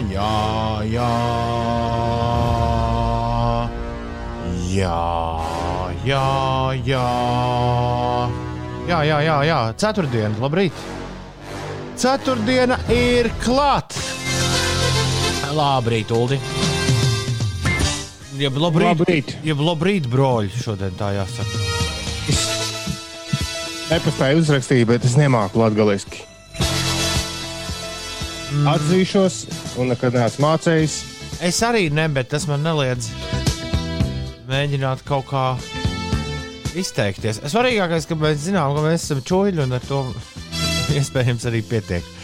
jā, jā. Jā, jā, jā. Jā, jā, jā, jā. Ceturtdiena, labrīt. Ceturtdiena ir klāta. Labrīt, Uldi. Jeb labrīt, Labrīt. Jeb labrīt, broļi. Šodien tā jāsaka. Nepaspēju uzrakstīt, bet es nemāku latviešu. Mm. Atzīšos, un nekad neesmu mācījis. Es arī ne, bet tas man neliedz mēģināt kaut kā izteikties. Svarīgākais, ka mēs zinām, ka mēs esam čūļi un ar to iespējams arī pietiek.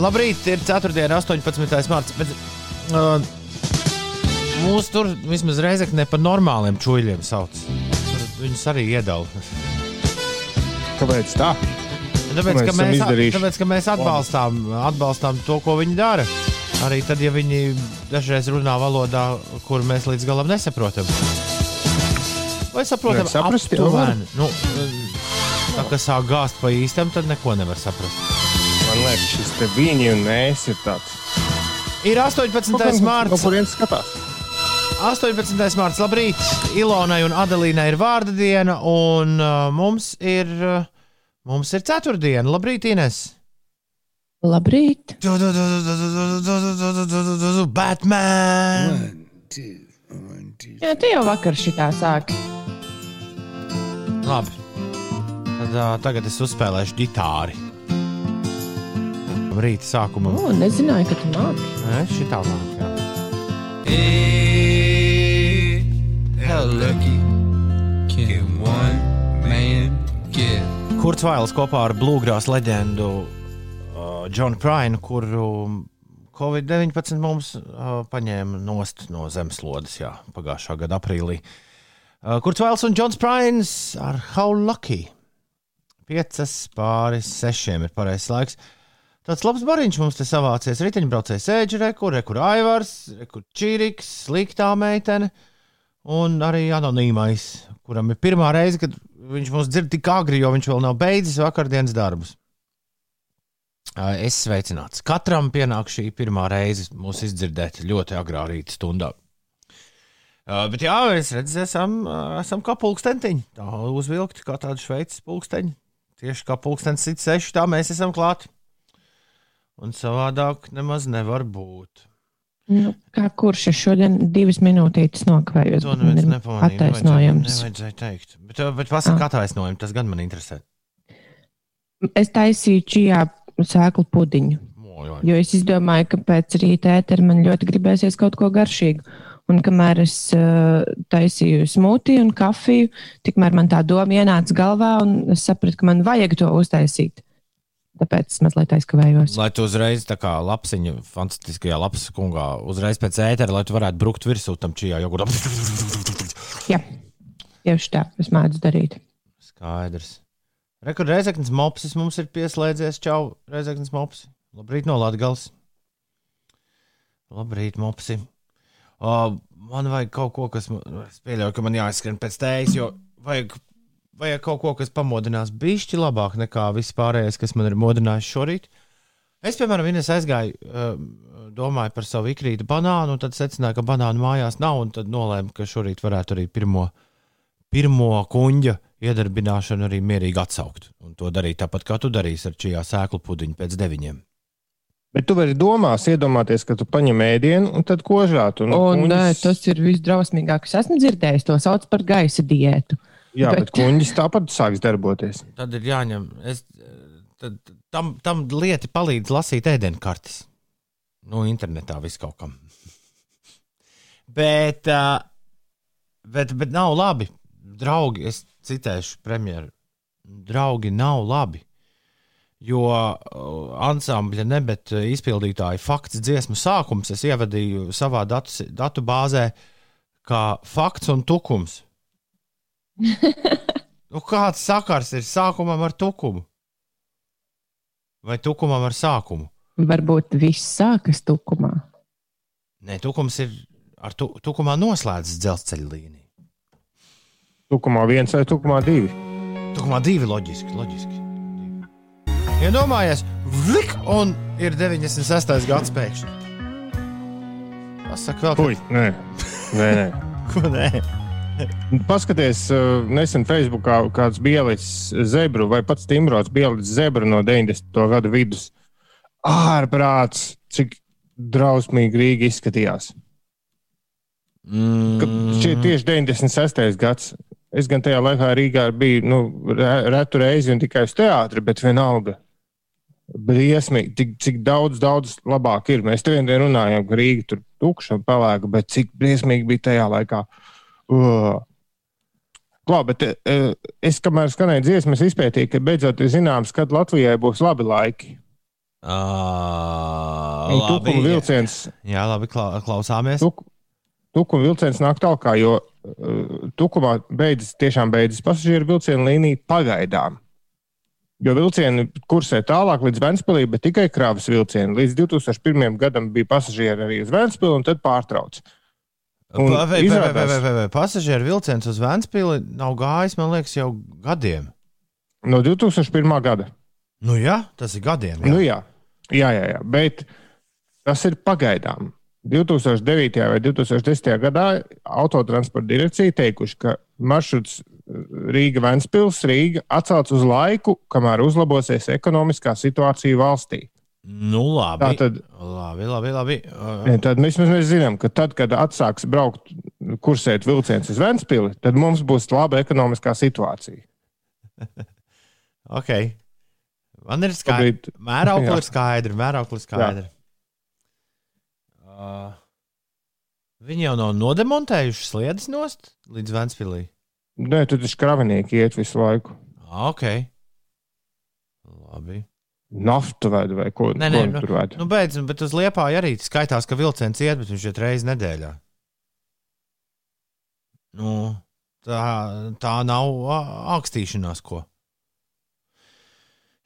Labrīt, ir 4. un 18. mārciņa. Uh, mūsu tur vismaz reizekne par normāliem čūļiem sauc. Viņus arī iedala. Kāpēc tā? Tāpēc, ka mēs izdarījuši? tāpēc, ka mēs atbalstām, atbalstām to, ko viņi dara. Arī tad, ja viņi dažreiz runā valodā, kur mēs līdz galam nesaprotam. Vai saprotam, aptuveni? Nu, tā kā sāk gāzt pa īstam, tad neko nevar saprast. Man liekas, šis te viņi un mēs ir tāds. Ir 18. No mārciņa. kurienes skatās? 18. mārciņa. Labrīt! Ilonai un Adelīnai ir vārda diena, un uh, mums ir, uh, mums ir ceturtdiena. Labrīt, Ines! Labrīt! Du, du, du, du, du, du, du, du, du, du, du, du, du, Batman! Jā, tu jau vakar šitā sāki. Labi. Tad, uh, tagad es uzspēlēšu ģitāri. Rīta sākumā. O, nezināju, ka tu māki. Nē, šitā māk, jā. How lucky can one man get? Kurts Vails kopā ar Bluegrass leģendu uh, Džonu Prainu, kuru Covid-19 mums uh, paņēma nost no zemeslodes jā, pagājušā gada aprīlī. Uh, Kurts Vails un Džons Prains ar How Lucky. Piecas pāris sešiem ir pareizais laiks. Tāds labs bariņš mums te savācies. Riteņbraucējs Ēģi, rekur, rekur Aivars, rekur Čīriks, sliktā meitene un arī anonīmais, kuram ir pirmā reize, kad viņš mūs dzird tik agri, jo viņš vēl nav beidzis vakardienas darbus. Es sveicināts. Katram pienāk šī pirmā reize mūs izdzirdēt ļoti agrā rīta stundā. Bet jā, es redzu, esam, esam kā pulkstentiņi. Tā uzvilkti kā tādi šveicis pulksteņi. Tieši kā pulkstenis sit seši, tā mēs esam klāti. Un savādāk nemaz nevar būt. Nu, kā kurš es šodien divas minūtītes nokavējos? To neviens ir nepamanīja. Attaisnojums. Nevajadzēja teikt. Bet, bet pasaka Ah. attaisnojumu, tas gan man interesē. Es taisīju čijā sēklu pudiņu, Mojoj. jo es izdomāju, ka pēc rīta ētera man ļoti gribēsies kaut ko garšīgu. Un kamēr es uh, taisīju smūtiju un kafiju, tikmēr man tā doma ienāca galvā, un es sapratu, ka man vajag to uztaisīt. Tāpēc es mazliet aizkavējos. Lai tu uzreiz, tā kā lapsiņa, fantastiskajā lapas kungā, uzreiz pēc ētera, lai tu varētu brukt virsū tam čijā jogurtam. Jā, tieši tā, es mēdzu darīt. Skaidrs. Rekur Reizeknas mopsis mums ir pieslēdzies. Čau, Reizeknas mopsi. Labrīt no Latgals. Labrīt, mopsi. O, man vajag kaut ko, kas, man- es pieļauju, ka man jāizskrien pēc tējas, jo vajag, vajag kaut ko, kas pamodinās bišķi labāk nekā viss pārējais, kas man ir modinājis šorīt. Es, piemēram, Ines aizgāju, um, domāju par savu ikrītu banānu, un tad secināju, ka banānu mājās nav, un tad nolēmu, ka šorīt varētu arī pirmo, pirmo kuģa iedarbināšanu arī mierīgi atsaukt. Un to darīt tāpat, kā tu darīsi ar šajā sēklu pudiņu pēc deviņiem. Bet tu vari domās, iedomāties, ka tu paņem ēdienu un tad kožāt. Un, O, kuņģis- nē, tas ir visdrausmīgākais. Esmu dzirdējis, to sauc par gaisa diētu. Jā, bet bet- kuģis tāpat sāks darboties. Tad ir jāņem. Es, tad, tam, tam lieti palīdz lasīt ēdienkartes. Nu, internetā viss kaut kam. bet, bet, bet nav labi. Draugi, es citēšu premjeru. Draugi nav labi. Jo ansambļa nebet izpildītāja fakts dziesmu sākums es ievadīju savā datu, datu bāzē kā fakts un tukums. Nu, kāds sakars ir sākumam ar tukumu? Vai tukumam ar sākumu? Varbūt viss sākas tukumā. Nē, tukums ir ar tu, tukumā noslēdzis dzelzceļa līniju. Tukumā viens vai tukumā divi. Tukumā divi loģiski. loģiski. Iedomājies, vlik, un ir 96. gads pēkšņi. Pasaka vēl, Puj, nē, nē. nē. ko nē. Paskaties, uh, nesen Facebookā kāds bija ielicis zebru, vai pats Timrods bija ielicis zebru no 90. gada vidus. Ārprāts, cik drausmīgi Rīga izskatījās. Ka Šie Mm, tieši 96. gads. Es gan tajā laikā Rīgā biju nu, re- retu reizi un tikai uz teātri, bet vienalga. Briesmīgi, cik, cik daudz, daudz labāk ir. Mēs te vienā runājām, ka Rīga tur tukša un pelēka, bet cik briesmīgi bija tajā laikā. Uh. Klā, bet uh, es, kamēr skanēju dziesmas, izpētīju, ka beidzot ir zināms, kad Latvijai būs labi laiki. Un labi, vilciens, Jā, labi, kla- klausāmies. tuk, tukuma vilciens nāk tālāk, jo uh, tukumā beidzas, tiešām beidzas pasažieru vilcienu līnija pagaidām. Jo vilcieni kursē tālāk līdz Vēnspilī, bet tikai krāvas vilcieni. Līdz 2001. gadam bija pasažieri arī uz Vēnspili un tad pārtrauc. Pasažieru vilciens uz Vēnspili nav gājis, man liekas, jau gadiem. No 2001. gada. Nu, jā, tas ir gadiem. Jā. Nu, jā. Jā, jā, jā, bet tas ir pagaidām. 2009. vai 2010. gadā autotransporta direkcija teikuši, ka maršruts Rīga Vēnspils Rīga atcelts uz laiku, kamēr uzlabosies ekonomiskā situācija valstī. Nu, labi. Tā tad, Labi, labi. labi. Uh, tad mēs, mēs zinām, ka tad, kad atsāks braukt, kursēt vilciens uz Vēnspili, tad mums būs laba ekonomiskā situācija. ok. Man ir skaidrs. Mērauklis ir skaidrs. Mērauklis ir skaidrs. Uh, viņi jau nav nodemontējuši sliedes nost līdz Vēnspilī. Nē, tad ir kravinieki iet visu laiku. Ok. Labi. Naftu veda vai ko, Nē, ko nē, viņi nu, tur veda. nu beidz, bet uz liepā arī skaitās, ka vilciens iet, bet viņš iet reizes nedēļā. Nu, tā, tā nav ā, ākstīšanās, ko.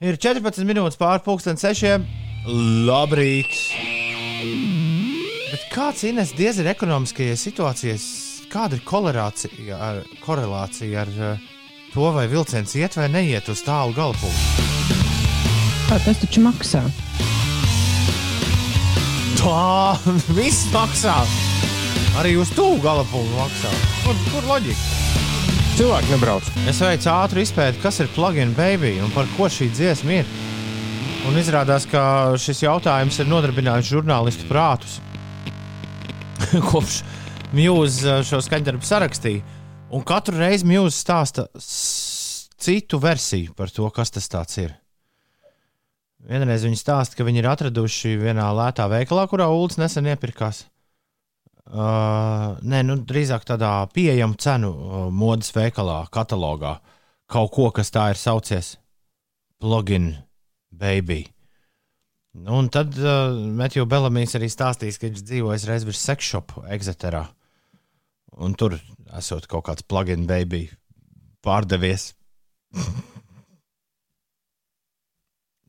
Ir 14 minūtes pāri pusdien sešiem. Labrīt! Bet kāds Ines diez ir ekonomiskajai situācijai? Kāda ir korelācija ar, korelācija ar to, vai vilciens iet vai neiet uz tālu galpunktu? Kā tas taču maksā? Tā viss maksā. Arī uz tuvu galapunktu maksā. Kur, kur loģika? Cilvēki nebrauc. Es veicu ātru izpēti, kas ir plug-in baby un par ko šī dziesma ir. Un izrādās, ka šis jautājums ir nodarbinājis žurnālistu prātus. Kopš Muse šo skaņdarbu sarakstīja. Un katru reizi Muse stāsta citu versiju par to, kas tas ir. Vienreiz viņi stāsta, ka viņi ir atraduši vienā lētā veikalā, kurā Ulas nesen iepirkās. Uh, nē, nu, drīzāk tādā pieejama cenu uh, modes veikalā, katalogā. Kaut ko, kas tā ir saucies Plugin Baby. Nu, un tad uh, Matthew Belamīs arī stāstīs, ka viņš dzīvojas reiz virs sekšopa Exeterā. Un tur esot kaut kāds plugin baby pārdevies.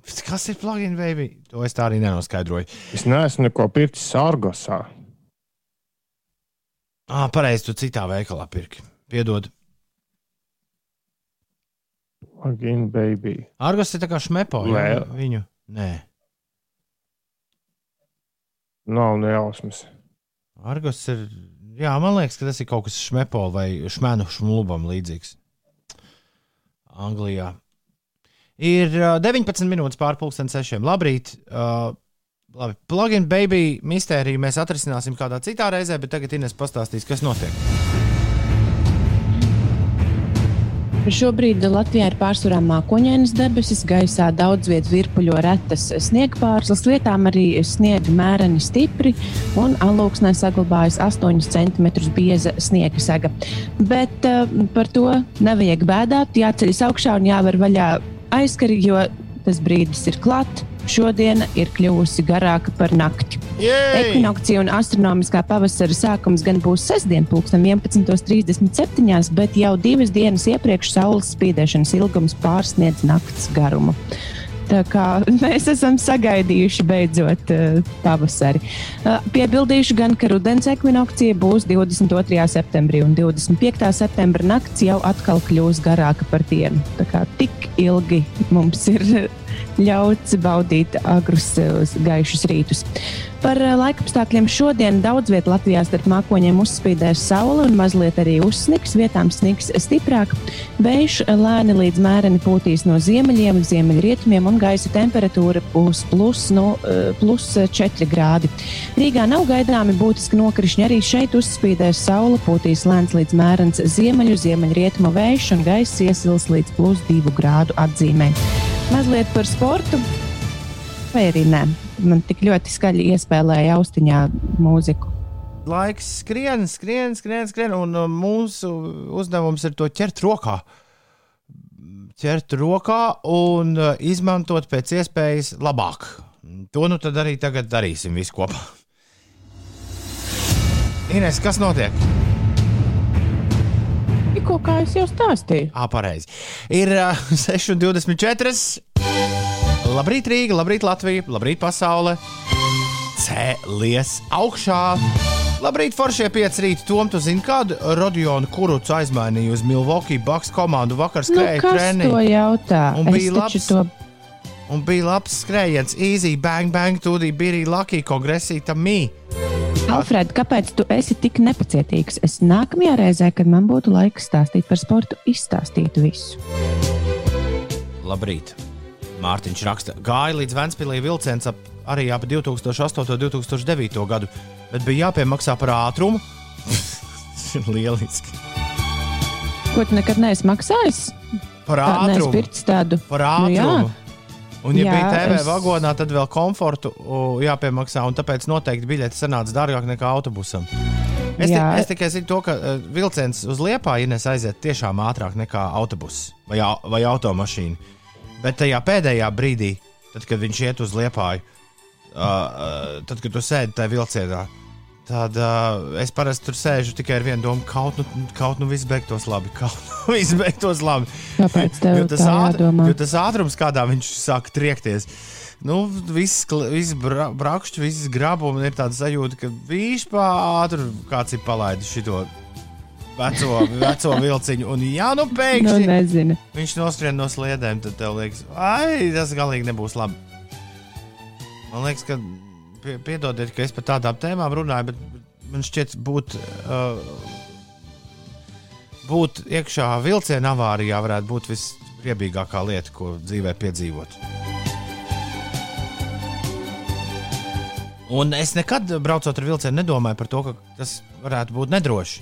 Kas ir plugin baby? To es tā arī nenoskaidroju. Es neesmu neko pircis Argosā. Ah, pareizi, tu citā veikalā pirki. Piedod. Again, baby. Argos ir tā kā šmepo. jā, Vēl. Viņu. Nē, Nav nejausmas. Argos ir. Jā, man liekas, ka tas ir kaut kas šmepo vai šmēnu šmulubam līdzīgs. Anglijā. Ir uh, 19 minūtes pārpusdienas sešiem. Labrīt! Uh, labi, plugin baby mistēriju mēs atrisināsim kādā citā reizē, bet tagad Ines pastāstīs, kas notiek. Šobrīd Latvijā ir pārsvarā mākoņainas debesis, gaisā daudz vietas virpuļo retas sniegpārslas, vietām arī sniega mēreni stipri un alūksnē saglabājas 8 cm bieza sniega sega. Bet uh, par to nevajag bēdāt, jāceļas augšā un jāver vaļā aizkari, jo tas brīdis ir klāt. Šodiena ir kļuvusi garāka par nakti. Ekvinokcija un astronomiskā pavasara sākums gan būs sestdien, pulksten 11.37, bet jau divas dienas iepriekš saules spīdēšanas ilgums pārsniedz nakts garumu. Tā kā mēs esam sagaidījuši beidzot uh, pavasari. Uh, piebildīšu gan, ka rudens ekvinokcija būs 22. septembrī un 25. septembra nakts jau atkal kļūs garāka par dienu. Tā kā tik ilgi mums ir ļauts baudīt agrus uh, gaišus rītus. Par uh, laikapstākļiem šodien daudz vietā Latvijā starp mākoņiem uzspīdēs saule un mazliet arī uzsniks. Vietām sniks stiprāk. Vējš lēni līdz mēreni pūtīs no ziemeļiem, ziemeļrietumiem un gaisa temperatūra būs plus, no, uh, plus 4 grādi. Rīgā nav gaidāmi būtiski nokrišņi. Arī šeit uzspīdēs saule, pūtīs lēns līdz mērens ziemeļu, ziemeļrietumu vējš un gaisa iesils līdz plus 2 grādu atzīmē. Mazliet par sportu. Vai arī nē? Man tik ļoti skaļi iespēlēja austiņā mūziku. Laiks skrien, skrien, skrien, skrien, un uh, mūsu uzdevums ir to ķert rokā. Ķert rokā un uh, izmantot pēc iespējas labāk. To nu tad arī tagad darīsim visu kopā. Ines, kas notiek? Tikko kā es jau stāstīju. Ā, pareizi. Ir uh, 6,24. Labrīt, Rīga, labrīt, Latvija, labrīt, pasaule. Cēlies augšā. Labrīt, Foršie 5 rīta. Tom, tu zini, kādu Rodionu Kurucu aizmainīja uz Milwaukee Bucks komandu vakar Nu, skrēja kas treniņu. to jautā? Un Es bija labs. to Un bija labs skrējiens, easy, bang, bang, tūdī bija Lucky kongresīta mī. Alfred, kāpēc tu esi tik nepacietīgs? Es nākamajā reizē, kad man būtu laiks stāstīt par sportu, izstāstītu visu. Labrīt! Mārtiņš raksta, gāja līdz Vēnspīlī vilciens ap, arī ap 2008. un 2009. gadu, bet bija jāpiemaksā par ātrumu. Lieliski! Ko tu nekad neesi maksājis? Par ātrumu! pircis tādu. Par Nu jā. ātrumu! Un, ja Jā, bija TV es- vagonā, tad vēl komfortu jāpiemaksā, un tāpēc noteikti biļete sanāca dārgāk nekā autobusam. Es, tik, Jā. es tikai zinu to, ka uh, vilciens uz Liepā Ines aiziet tiešām ātrāk nekā autobuss vai, vai automašīna. Bet tajā pēdējā brīdī, tad, kad viņš iet uz Liepāju, uh, uh, tad, kad tu sēdi tajā vilcienā, tad uh, es parasti tur sēžu tikai ar vienu domu, kaut nu, kaut nu viss beigtos labi, kaut nu viss beigtos labi. Kāpēc tev Jo tas, tā jādomā? jo tas ātrums, kādā viņš sāk triekties, nu, viss, viss bra, brakšķis, viss grabums, ir tāds sajūta, ka viņš pāri kāds ir palaidis šo veco, veco vilciņu. Un, ja nu Nu, pēkšņi nezinu. viņš noskrien no sliedēm, tad tev liekas, ai, tas galīgi nebūs labi. Man liekas, ka, pie, piedodiet, ka es par tādām tēmām runāju, bet man šķiet, būt, uh, būt iekšā vilciena avārijā varētu būt visriebīgākā lieta, ko dzīvē piedzīvot. Un es nekad, braucot ar vilcienu, nedomāju par to, ka tas varētu būt nedroši.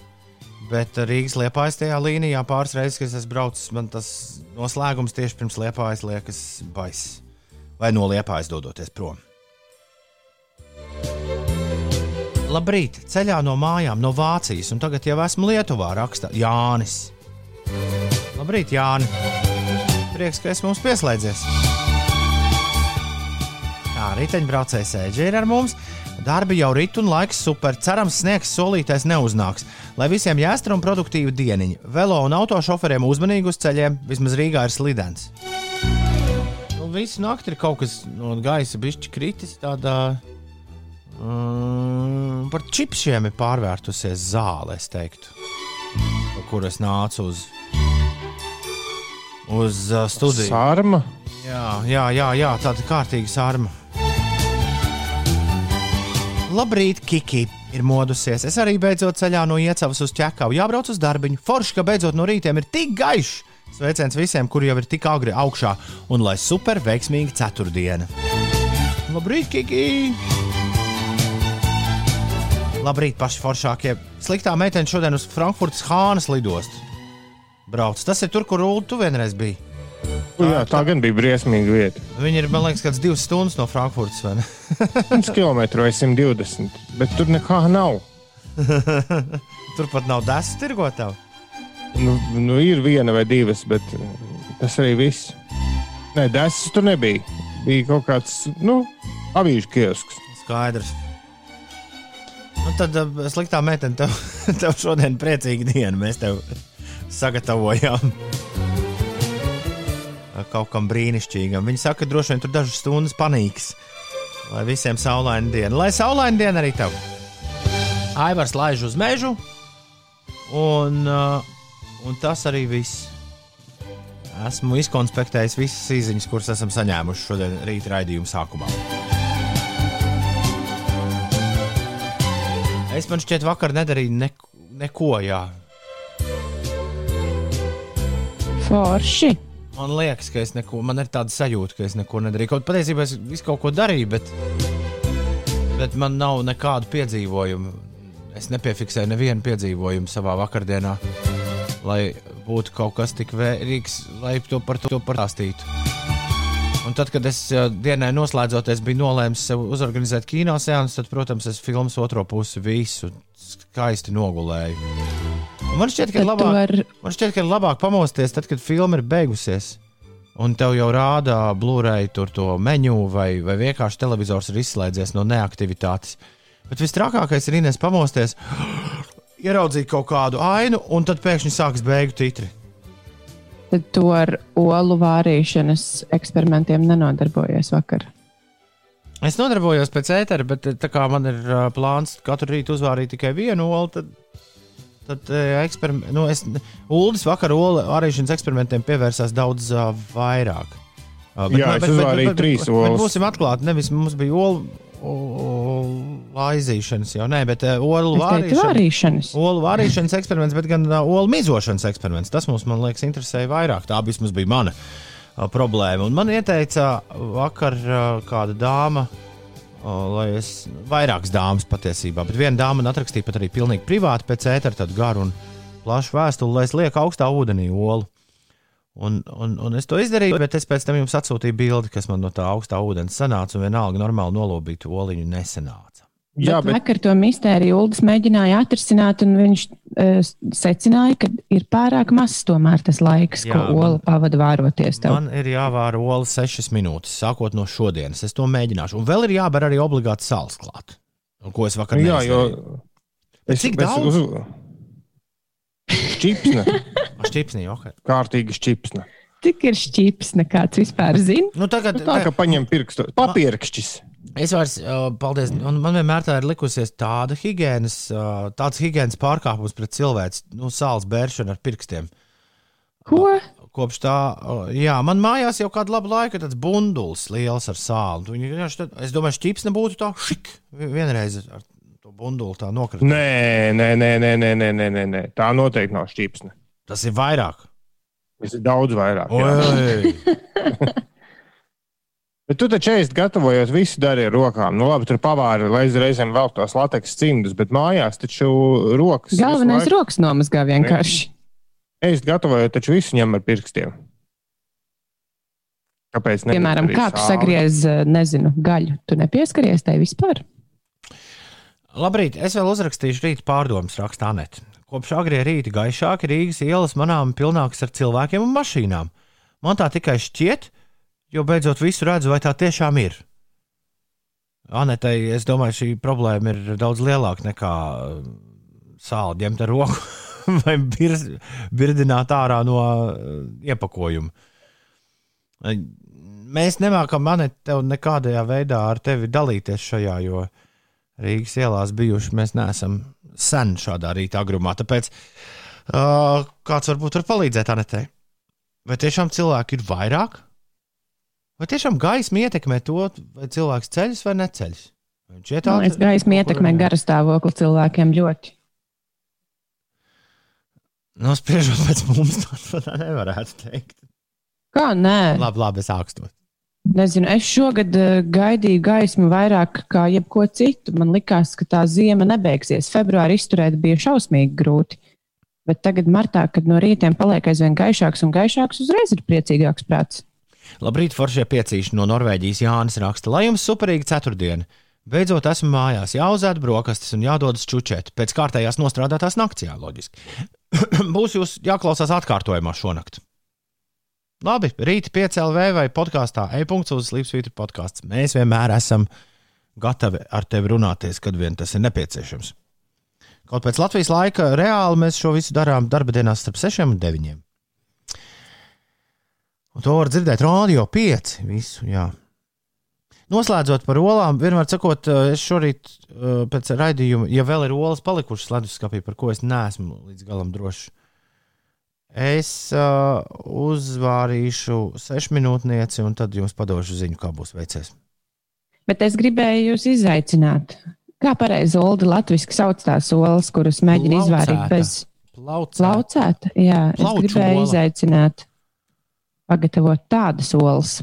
Bet Rīgas liepājas tajā līnijā pāris reizes, kad es braucis, man tas noslēgums tieši pirms liepājas liekas baiss. Vai no liepājas dodoties prom. Labrīt, ceļā no mājām, no Vācijas, un tagad jau esmu Lietuvā, raksta Jānis. Labrīt, Jāni! Prieks, ka esi mums pieslēdzies! Tā, riteņbraucējs ēģi ir ar mums. Darbi jau rit un laiks super. Cerams, sniegs solītais neuznāks. Lai visiem jāstra un produktīva dieniņa. Velo un autošoferiem uzmanīgi uz ceļiem, vismaz Rīgā ir slidens. Nu, visu nakti ir kaut kas no gaisa bišķi kritis. Tādā um, par čipsiem ir pārvērtusies zāle, es teiktu. Kur es nācu uz, uz uh, studiju. Sārma. Jā, jā, jā, jā tāda kārtīga sārma. Labrīt, Kiki! Ir modusies. Es arī beidzot ceļā no iecavas uz ķekavu. Jābrauc uz darbiņu. Forši, ka beidzot no rītiem ir tik gaišs. Sveiciens visiem, kuri jau ir tik agri augšā, un lai super veiksmīga ceturtdiena. Labrīt, Kiki! Labrīt, paši foršākie. Sliktā meitene šodien uz Frankfurtas Hānas lidostu. Brauc. Tas ir tur, kur Ulu tu vienreiz biji. Nu Jā, tā gan bija briesmīga vieta. Viņi ir, man liekas, kāds divas stundas no Frankfurtas. vai ne? 100 km vai 120, bet tur nekā nav. Tur pat nav desu tirgotāju. Nu, nu, ir viena vai divas, bet uh, tas arī viss. Nē, desas tur nebija. Bija kaut kāds, nu, avīžu kiosks. Skaidrs. Nu, tad uh, sliktā meitene, tev, tev šodien priecīga diena. Mēs tev sagatavojām kaut kam brīnišķīgam. Viņi saka, ka droši vien tur dažas stundas panīks. Lai visiem saulaina diena. Lai saulaina diena arī tev. Aivars laiž uz mežu, un, uh, un tas arī viss. Esmu izkonspektējis visas īsiņas, kuras esam saņēmuši šodien rīta raidījuma sākumā. Es man šķiet, vakar nedarīju neko, neko jā. Forši. Man liekas, ka es neko, man ir tāda sajūta, ka es neko nedarīju. Kaut patiesībā es visu kaut ko darīju, bet, bet man nav nekādu piedzīvojumu. Es nepiefiksēju nevienu piedzīvojumu savā vakardienā, lai būtu kaut kas tik vērīgs, lai to par to pastāstītu. Un tad, kad es dienai noslēdzoties, biju nolēmis sev uzorganizēt kino seansu, tad, protams, es filmas otro pusi visu skaisti nogulēju. Man šķiet, ka labāk, var- man šķiet, ka ir labāk pamosties tad, kad filma ir beigusies. Un tev jau rāda blūrēji tur to menu, vai, vai vienkārši televizors ir izslēdzies no neaktivitātes. Bet visstrakākais ir Inês pamosties, ieraudzīt kaut kādu ainu, un tad pēkšņi sākas beigu titri. Tad tu ar olu vārīšanas eksperimentiem nenodarbojies vakar. Es nodarbojos pēc ētera, bet tā kā man ir plāns katru rītu uzvārīt tikai vienu olu, tad, tad uh, eksperim... nu, es, Uldis vakar olu vārīšanas eksperimentiem pievērsās daudz uh, vairāk. Uh, Jā, es uzvārīju trīs bet, bet olas. būsim atklāti, nevis mums bija olu, laizīšanas jau, nē, bet uh, olu vārīšanas. vārīšanas. Olu vārīšanas eksperiments, bet gan uh, olu mizošanas eksperiments. Tas mums, man liekas, interesēja vairāk. Tā vismaz bija mana uh, problēma. Un man ieteica vakar uh, kāda dāma, uh, lai es vairākas dāmas patiesībā, bet viena dāma man atrakstīja pat arī pilnīgi privāti pēc ētera tādu garu un plašu vēstuli, lai es lieku augstā ūdenī olu. Un, un, un es to izdarīju, bet es pēc tam jums atsūtīju bildi, kas man no tā augstā ūdens sanāca, un vienalga normāli nolobītu oliņu nesanāca. Jā, bet bet vakar to mistēriju Uldis mēģināja atrisināt, un viņš uh, secināja, ka ir pārāk mazs tomēr tas laiks, Jā, ko Ola pavada vāroties. Tev. Man ir jāvāra ola sešas minūtes, sākot no šodienas. Es to mēģināšu. Un vēl ir jāber arī obligāti sāls klāt. Un Ko es vakar jā, jo neizdarīju. es, cik es daudz? uz... Šķipsne, Ar šķipsnī, ok. kārtīgi šķipsne. Cik ir šķips, nekāds vispār zina? Nu, tagad, Tā kā paņem pirkstu, papirkšķis. Es vairs, uh, paldies, un man vienmēr tā ir likusies tāda higiēnas, uh, tāds higiēnas pārkāpums pret cilvēku, nu, sāls bēršana ar pirkstiem. Ko? Kopš tā, uh, jā, man mājās jau kādu labu laiku tāds bundulis liels ar sāli. Es domāju, šķipsne būtu tā, šik, vienreiz ar to bunduli tā nokritīt. Nē, nē, nē, nē, nē, nē, nē, nē, nē. Tā noteikti nav šķipsne. Tas ir vairāk. Tas ir daudz vairāk. Bet tu taču ēst gatavojot, visu dari ar rokām. Nu, labi, tur pavāri, lai reizēm vēl tos lateks cimdus, bet mājās taču rokas. Galvenais rokas nomazgā vienkārši. Ēst gatavojot, taču visu ņem ar pirkstiem. Kāpēc? Piemēram, kā tu sagriez, eh, nezinu, gaļu. Tu nepieskaries tai vispār. Labrīt, es vēl uzrakstīšu rīta pārdomas, rakstā Anete. Kopš agrie rīta gaišāki Rīgas ielas manām pilnākas ar cilvēkiem un mašīnām. Man tā tikai šķiet, jo beidzot visu redzu, vai tā tiešām ir. Anetei, es domāju, šī problēma ir daudz lielāka nekā uh, sāla ņemt ar roku vai birz, birdināt ārā no uh, iepakojuma. Mēs nemākam, Anete, tev nekādajā veidā ar tevi dalīties šajā, jo Rīgas ielās bijuši mēs neesam sen šādā rīta agrumā. Tāpēc uh, kāds varbūt var palīdzēt Anetei? Vai tiešām cilvēki ir vairāk? Vai tiešām gaisma ietekmē to, vai cilvēks ceļas vai iet Man liekas, gaisma ietekmē gara stāvokli cilvēkiem ļoti. Nu, spriežot pēc mums, to tā nevarētu teikt. Kā nē? Labi, labi, es ākstos. Nezinu, es šogad eh, gaidīju gaismu vairāk kā jebko citu. Man likās, ka tā zima nebeigsies. Februārī izturēt bija šausmīgi grūti. Bet tagad, martā, kad no rītiem paliek aizvien gaišāks un gaišāks, uzreiz ir priecīgāks prāts. Labrīt, foršie piecīši no Norvēģijas Jānis raksta, lai jums superīga ceturtdiena. Beidzot, esmu mājās, jāuzēd brokastis un jādodas čučēt. Pēc kārtējās nostrādātās nakts, jā, loģiski. Būs jūs jāklausās atkārtojumā šonakt. Labi, rīt piecēlē vai podkāstā, e-punkts uz Slimsvītra podkāsts. Mēs vienmēr esam gatavi ar tevi runāties, kad vien tas ir nepieciešams. Kaut pēc Latvijas laika reāli mēs šo visu darām darba dienās starp 6 un 9. Un to var dzirdēt radio 5. Visu, jā. Noslēdzot par olām, vienmēr sakot, es šorīt eh, pēc raidījuma, ja vēl ir olas palikušas leduskapī, par ko es neesmu līdz galam drošs, Es uh, uzvārīšu sešu minūtnieci, un tad jums padošu ziņu, kā būs veicies. Bet es gribēju jūs izaicināt. Kā pareizi Olda latviešu sauc tās olas, kuras mēģina izvārīt Plaucēta. bez Plaucēt. plaucēta? Jā, es Plauču gribēju ola. izaicināt, pagatavot tādas olas,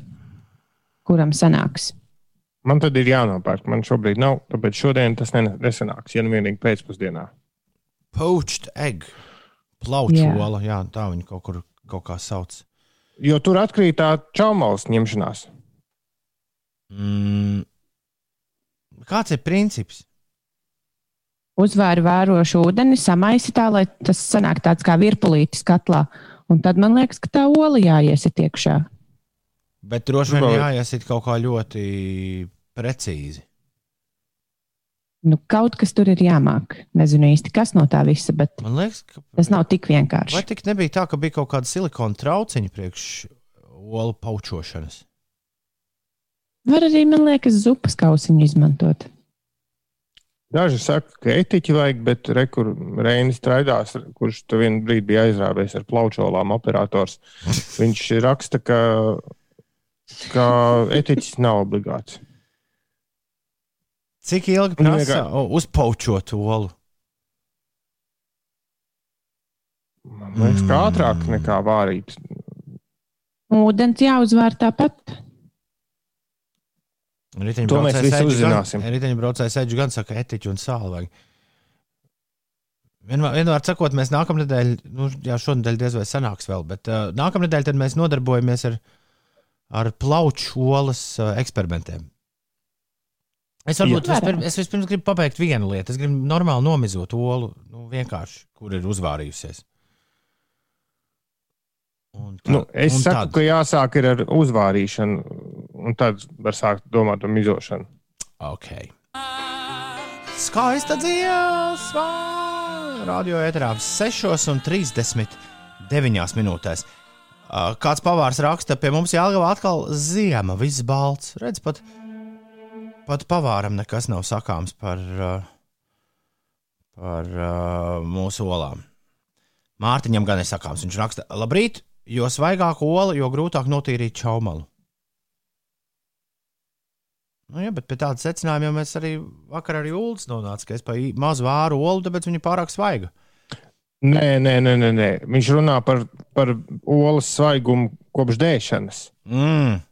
kuram sanāks. Man tad ir jānopērk. Man šobrīd nav, tāpēc šodien tas ne- nesanāks. Ja nu vienīgi pēcpusdienā. Poached egg. Plauču Jā. ola, jā, tā viņi kaut kur kaut kā sauc. Jo tur atkrīt tā čaumalas ņemšanās. Mm. Kāds ir princips? Uzvēri vērošu ūdeni, samaisi tā, lai tas sanāk tāds kā virpulītis katlā. Un tad man liekas, ka tā ola jāiesit iekšā. Bet droši vien jāiesit kaut kā ļoti precīzi. Nu, kaut kas tur ir jāmāk. Nezinu īsti, kas no tā visa, bet Man liekas, ka tas nav tik vai vienkārši. tik nebija tā, ka bija kaut kāda silikona trauciņa priekš olu paučošanas. Var arī, man liekas, zupas kausiņu izmantot. Daži saka, ka etiķi vajag, bet rekur Reinis Traidās, kurš tu vienu brīdi bija aizrāvies ar plaučolām operators, viņš raksta, ka, ka etiķis nav obligāts. Cik ilgi prasa vienkār- uzpaučot olu? Man liekas, ka ātrāk nekā vārīt. Ūdens jāuzvēr tāpat. To mēs visi uzzināsim. Riteņbraucējs Edžu gan saka, etiķi un sāli vajag. Vienmēr, vienmēr sakot, mēs nākamnedēļ, nu, jā, šonadēļ diez vai sanāks vēl, bet uh, nākamnedēļ tad mēs nodarbojamies ar, ar plauču olas uh, eksperimentiem. Es varbūt Jā. vispirms, es vispirms gribu pabeigt vienu lietu. Es gribu normāli nomizot olu, nu, vienkārši, kur ir uzvārījusies. Un tā- Nu, es un saku, tad- ka jāsāk ir ar uzvārīšanu, un tad var sākt domāt par mizošanu. Ok. Skaista dziesma! Radio ēterā 6,39 minūtēs. Kāds pavārs raksta, pie mums jāgavā atkal ziema, viss balts. Redz, pat, pat pavāram nekas nav sakāms par, par mūsu olām. Mārtiņam gan ir sakāms. Viņš raksta, labrīt, jo svaigāka ola, jo grūtāk notīrīt čaumalu. Nu, jā, bet pie tāda secinājuma jau mēs arī vakar arī Ulas nonāca, ka es pa mazu vāru olu, tāpēc viņa pārāk svaiga. Nē, nē, nē, nē, nē. viņš runā par, par olas svaigumu kopš dēšanas. Mm.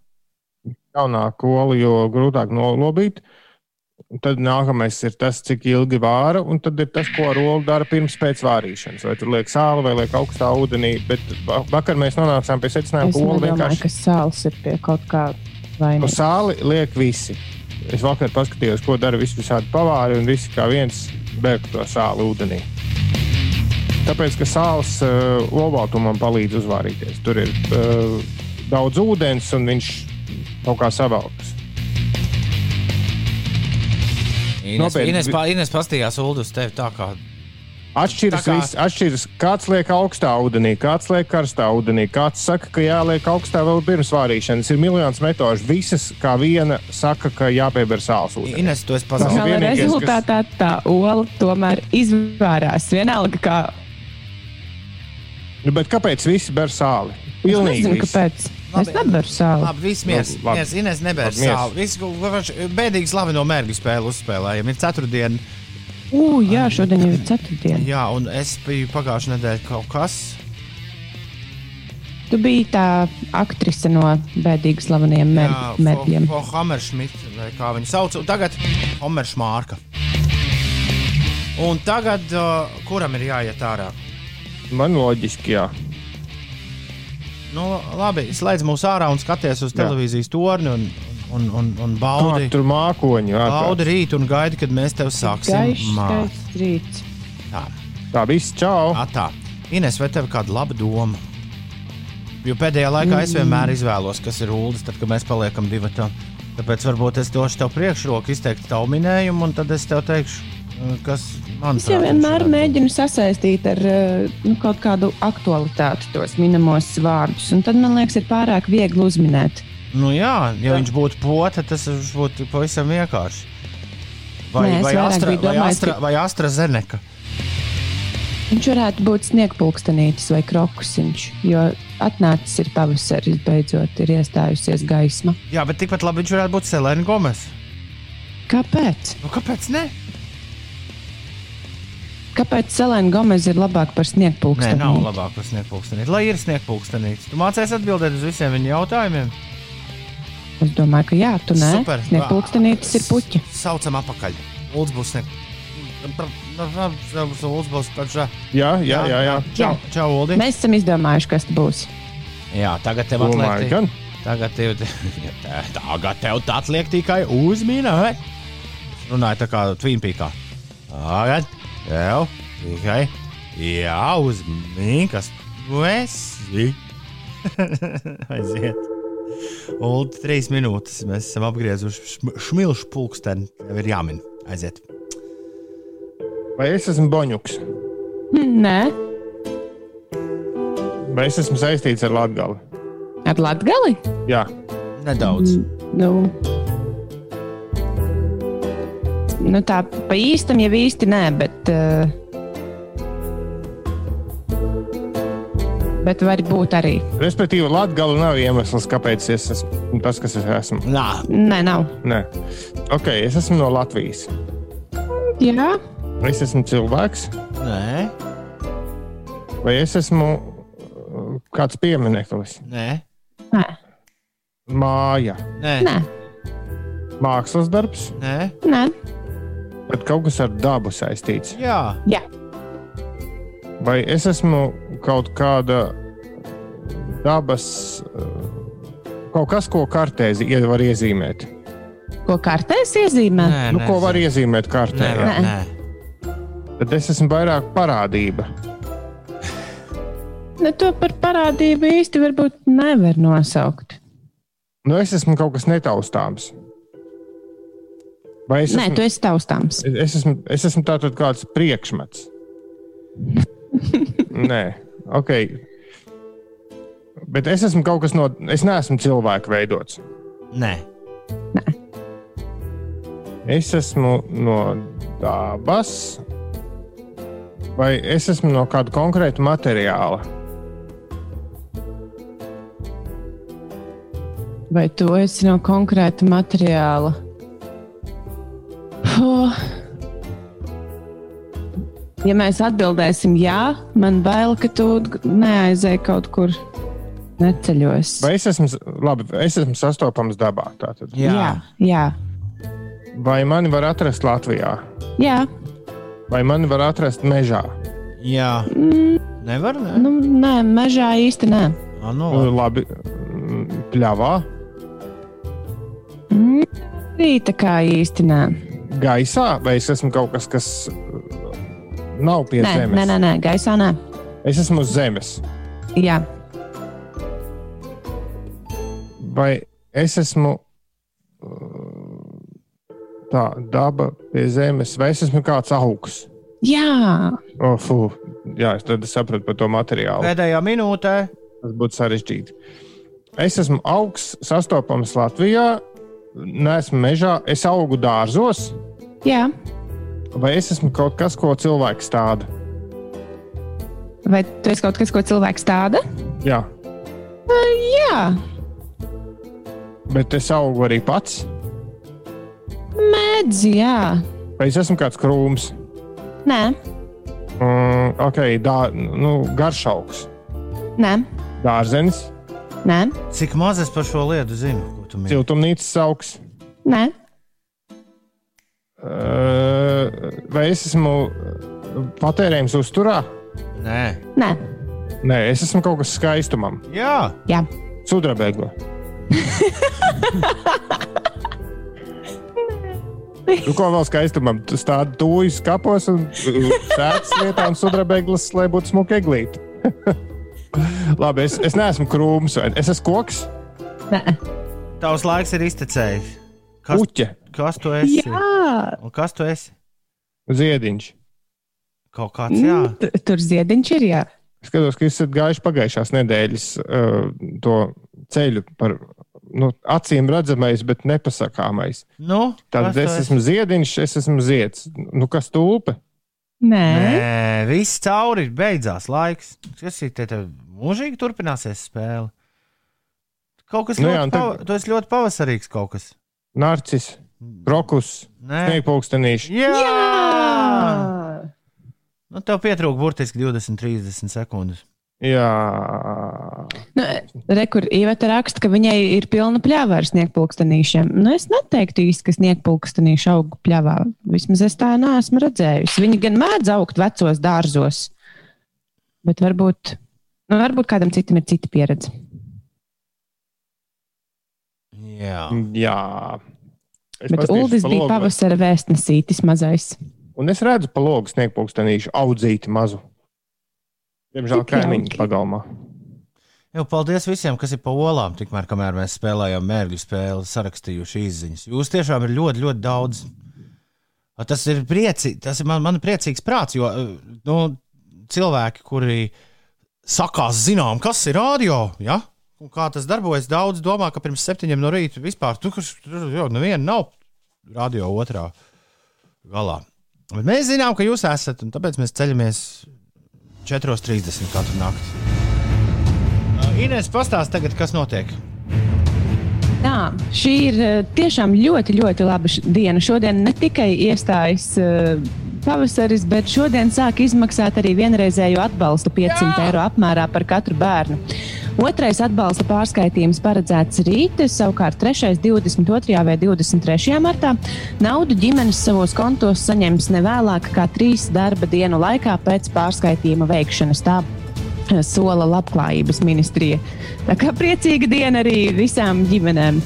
Jaunāka ola, jo grūtāk nolobīt. Un Tad nākamais ir tas, cik ilgi vāra, un tad ir tas, ko ar olu dara pirms pēc vārīšanas. Vai tur liek sāli vai liek augstā ūdenī. Bet va- vakar mēs nonācām pie secinājuma, ka nedomāju, vienkārši ka sāls ir pie kaut kā Vainas. sāli liek visi. Es vakar paskatījos, ko dara visi visādi pavāri, un visi kā viens bēg to sāli ūdenī. Tāpēc, ka sāls uh, olbaltumam palīdz uzvārīties. Tur ir uh, daudz ūdens, un viņš kaut kā savalkas. Ines, Nopietni. Ines, pa, Ines pastījās Ulu uz tevi tā kā. Atšķiras, kā- kā... atšķiras, kāds liek augstā ūdenī, kāds liek karstā ūdenī, kāds saka, ka jāliek augstā vēl pirms vārīšanas. Ir miljonus metožu. Visas kā viena saka, ka jāpieber sāls ūdenī. Ines, Tas pazaudējis. ir Gala vienīgais, kas- rezultātā tā ola tomēr izvērās. Vienalga, kā. Nu, bet kāpēc visi ber sāli? Es Pilnīgi nezinu, visi. kāpēc. Labi, Es nevaru sāli. Labi, viss. Miers, Ines miers. sāli. Viss bēdīgi slaveno mērķu spēli uzspēlējam. Ir ceturtdiena. Ugh, jā, šodien jau ir ceturtdiena. Jā, un es biju pagājušajā nedēļā kaut kas. Tu biji tā aktrise no bēdīgi slaveniem Jā, medijiem. Po Hammerschmidt, vai kā viņu sauc. Un tagad Hammerschmārka. Un tagad, uh, kuram ir jāiet ārā? Man loģiski, jā. Nu, labi, slēdz mūs ārā un skaties uz Jā. televīzijas torni un, un, un, un baudi, tur mākoņi. baudi ārprāt. rītu un gaidi, kad mēs tev sāksim rīts. Tā, Tā viss, čau! atā. Ines, vai tev ir kāda laba doma? Jo pēdējā laikā es vienmēr izvēlos, kas ir ULDS, tad, kad mēs paliekam divi. Tāpēc varbūt es došu tev priekšroku, izteikt tavu minējumu, un tad es tev teikšu, kas man Es jau vienmēr mēģinu sasaistīt ar nu, kaut kādu aktualitāti tos minamos vārdus. Un tad man liekas, ir pārāk viegli uzminēt. Nu, jā, ja viņš būtu pote, tas būtu pavisam vienkārši. Vai, Nē, vai, astra, biju vai, domājis, astra, ka- vai Astra Zeneka? Viņš varētu būt sniegpulkstenītis vai krokusiņš, jo atnācis ir pavasaris, beidzot ir iestājusies gaisma. Jā, bet tikpat labi viņš varētu būt Selēna Gomes. Kāpēc? Nu, kāpēc ne? Kāpēc Selēna Gomez ir labāka par Nē, sniegpulksteni? nav labāk par sniegpulkstenīti. Lai ir sniegpulkstenītis. Tu mācēsi atbildēt uz visiem viņa jautājumiem. Es domāju, ka jā, tu nē. Super. Sniegpulkstenītis ir puķi. Saucam apakaļ. Lūdzu, būs pašā. Jā, jā, jā. jā. Čau, čau Uldi. Mēs esam izdomājuši, kas tas būs. Jā, tagad tev Domāju, atliek. gan. Tagad tev, tagad tev tā atliek tikai uzminēt. Runāju tā kā Twinpīkā. Tagad tev tikai jāuzmina, kas tu esi. Aiziet. Ulu, trīs minūtes. Mēs esam apgriezuši šm- šmilšu pulksteni. Tev ir jāmin. Aiziet. Vai es esmu Boņuks? Nē, Vai es esmu saistīts ar Latviju? ar Latviju. Jā, Nedaudz. Nu, nu tā pa īstam jau īsti nē, bet. Uh, bet var būt arī. respektīvi, Latvija nav iemesls, kāpēc es esmu tas, kas es esmu. Nā, Nē, nav. Nē, ok, es esmu no Latvijas. Jā, Es esmu cilvēks, nē, vai es esmu uh, kāds piemineklis, nē, nē, māja, nē, nē, mākslas darbs, nē. nē. bet kaut kas ar dabu saistīts. Jā, Jā, Vai es esmu kaut kāda dabas, uh, kaut kas, ko kartēzi var iezīmēt? ko kartēs iezīmē? nē, Nu, ko var iezīmēt kartē? Nē, jā? nē. nē. Tad es esmu vairāk parādība. Nu, to par parādību īsti varbūt nevar nosaukt. Nu, es esmu kaut kas netaustāms. Vai es Nē, esmu, tu esi taustāms. es esmu, es esmu tātad kāds priekšmets? Nē, ok. Bet es esmu kaut kas no. Es neesmu cilvēku veidots. nē. Es esmu no dabas, vai es esmu no kāda konkrēta materiāla. Vai tu esi no konkrēta materiāla? Oh. Ja mēs atbildēsim jā, man bail, ka tu neaizēji kaut kur neceļos. Vai es esmu, labi, es esmu sastopams dabā? Tātad. Jā. jā, jā. Vai mani var atrast Latvijā, jā. vai mani var atrast mežā? Jā. Mm, Nevar, ne? nu, nē, mežā īsti nē. Ah, nu, labi. labi, pļāvā, Mm, Arī tā kā īsti nē. gaisā, vai es esmu kaut kas, kas nav pie Nē, zemes? nē, nē, nē, gaisā nē. Es esmu uz zemes. Jā, Vai es esmu uh, tā daba pie zemes, vai es esmu kāds augs? jā. Oh, fu, jā, es tad sapratu par to materiālu. Pēdējā minūtē. Tas būtu sarežģīti. Es esmu augsts, sastopams Latvijā, neesmu mežā, es augu dārzos, jā. Vai es esmu kaut kas, ko cilvēks stāda? Vai tu esi kaut kas, ko cilvēks tāda? Jā, Jā, bet es augu arī pats, mēdz, jā. vai es esmu kāds krūms, Nē, mm, ok, dā, nu, garšaugs, nē, dārzenis, nē, Cik maz es par šo lietu zinu? Ko tu mini? siltumnīcas augs. nē. Uh, vai es esmu patērējums uzturā? Nē. nē. Nē, es esmu kaut kas skaistumam, Jā. Jā. sudrabēgla. Nu, ko vēl skaistumam? Tu stādi tūjas kapos un sēdes vietā un sudrabēglas, lai būtu smuka eglīte. Labi, es, es neesmu krūms, vai es esmu koks, nē. Tavs laiks ir iztecējis. Kas, puķe, kas tu esi? Jā, Un kas tu esi? Ziediņš. Kaut kāds, jā. Tu- tur ziediņš ir. Jā. Es skatos, ka jūs esat gājuši pagājušās nedēļas uh, to ceļu par nu, acīm redzamais, bet nepasakāmais. Nu, Tad tu es esi? esmu ziediņš, es esmu zieds. Nu, kas tulpe? Nē, Nē, viss cauri, beidzās laiks. Kas ir te tev mūžīgi turpināsies spēle? Kaut kas Nu ļoti, jā, pava... tu esi ļoti pavasarīgs kaut kas. Narcis, krokus, Nē, sniegpulkstenīši. jā! Jā! Nu, tev pietrūka burtiski 20, 30 sekundes. Jā, Nu, Rekur Iveta raksta, ka viņai ir pilna pļāva ar sniegpulkstenīšiem. Nu, es neteiktu īsti, ka sniegpulkstenīši aug pļāvā. Vismaz es tā neesmu redzējusi. Viņi gan mēdz augt vecos dārzos, bet varbūt, nu, varbūt kādam citam ir cita pieredze. Jā, jā. Es Bet Uldis bija pavasara vēstnesītis mazais. Un es redzu pa logu sniegpulkstenīšu audzīti mazu. Diemžēl kaimiņu pagalmā. jau paldies visiem, kas ir pa olām. Tikmēr, kamēr mēs spēlējām mērķu spēli, sarakstījuši izziņas. Jūs tiešām ir ļoti, ļoti daudz. A, Tas ir priecīgi, tas ir man, man priecīgs prāts, jo nu, cilvēki, kuri sakās, zinām, kas ir radio, ja? un kā tas darbojas, daudz domā, ka pirms septiņiem no rīta vispār tur jau neviena nav radio otrā galā. Bet mēs zinām, ka jūs esat, un tāpēc mēs ceļamies 4.30 katru nakti. Uh, Inês, pastāsti tagad, kas notiek. Jā, šī ir eh, tiešām ļoti, ļoti laba diena. Šodien ne tikai iestājas eh, pavasaris, bet šodien sāk izmaksāt arī vienreizēju atbalstu 500 eiro apmērā par katru bērnu. Otrais atbalsta pārskaitījums paredzēts rīt, savukārt trešais 22. vai 23. martā. Naudu ģimenes savos kontos saņems ne vēlāk kā trīs darba dienu laikā pēc pārskaitījuma veikšanas. Tā sola labklājības ministrija. Tā kā priecīga diena arī visām ģimenēm.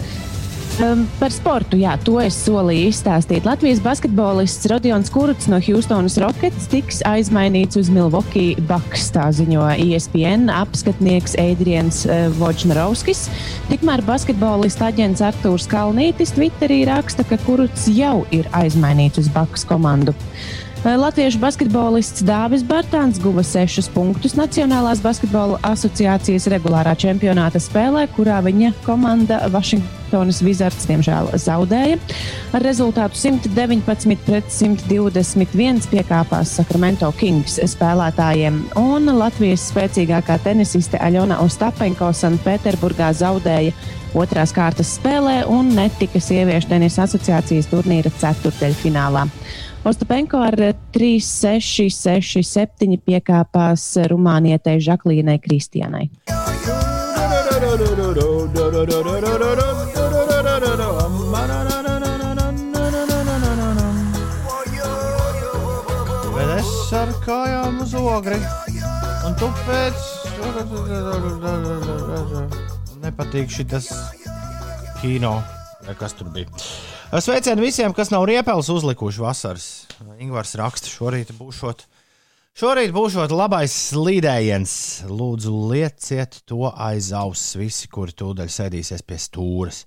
Um, par sportu, jā, to es solīju izstāstīt. Latvijas basketbolists Rodions Kurts no Houstonas Rockets tiks aizmainīts uz Milwaukee Bucks, tā ziņo ESPN apskatnieks Adrians uh, Voģnarovskis. Tikmēr basketbolista aģents Artūrs Kalnītis Twitterī raksta, ka Kurts jau ir aizmainīts uz Bucks komandu. Latviešu basketbolists Dāvis Bartāns guva sešus punktus Nacionālās basketbola asociācijas regulārā čempionāta spēlē, kurā viņa komanda Vašingtonas Wizards diemžēl zaudēja. Ar rezultātu 119 pret 121 piekāpās Sacramento Kings spēlētājiem, un Latvijas spēcīgākā tenisiste Aļona Ostapenko Sanktpēterburgā zaudēja otrās kārtas spēlē un netika sieviešu tenisa asociācijas turnīra ceturdaļfinālā. Ostapenko ar 3-6-6-7 piekāpās Rumānietei Žaklīnai Kristianai. Bet es ar kājām uz ogri. Un tu pēc. Nepatīk šis kino, kas tur bija. Sveicienu visiem, kas nav riepels uzlikuši vasaras. Ingūns raksta, šorīt būšot. Šorīt būšot labais slīdējiens. Lūdzu, lieciet to aiz auss visi, kuri tūdaļ sēdīsies pie stūres.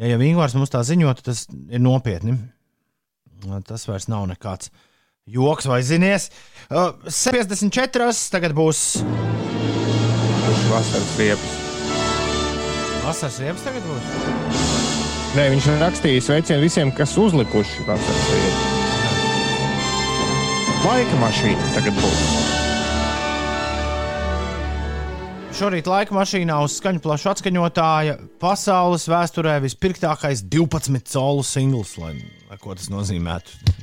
Ja jau Ingūns mums tā ziņot, tas ir nopietni. Tas vairs nav nekāds joks vai zinies. Uh, 54. tagad būs vasaras riepas? vasaras riepas. Tagad būs. Nē, viņš ir rakstījis sveicienu visiem, kas uzlikuši riepas. Laika mašīna tagad būs. Šorīt laika mašīnā uz skaņu plašu atskaņotāja pasaules vēsturē vispirktākais 12 colu singls, lai, ko tas nozīmētu.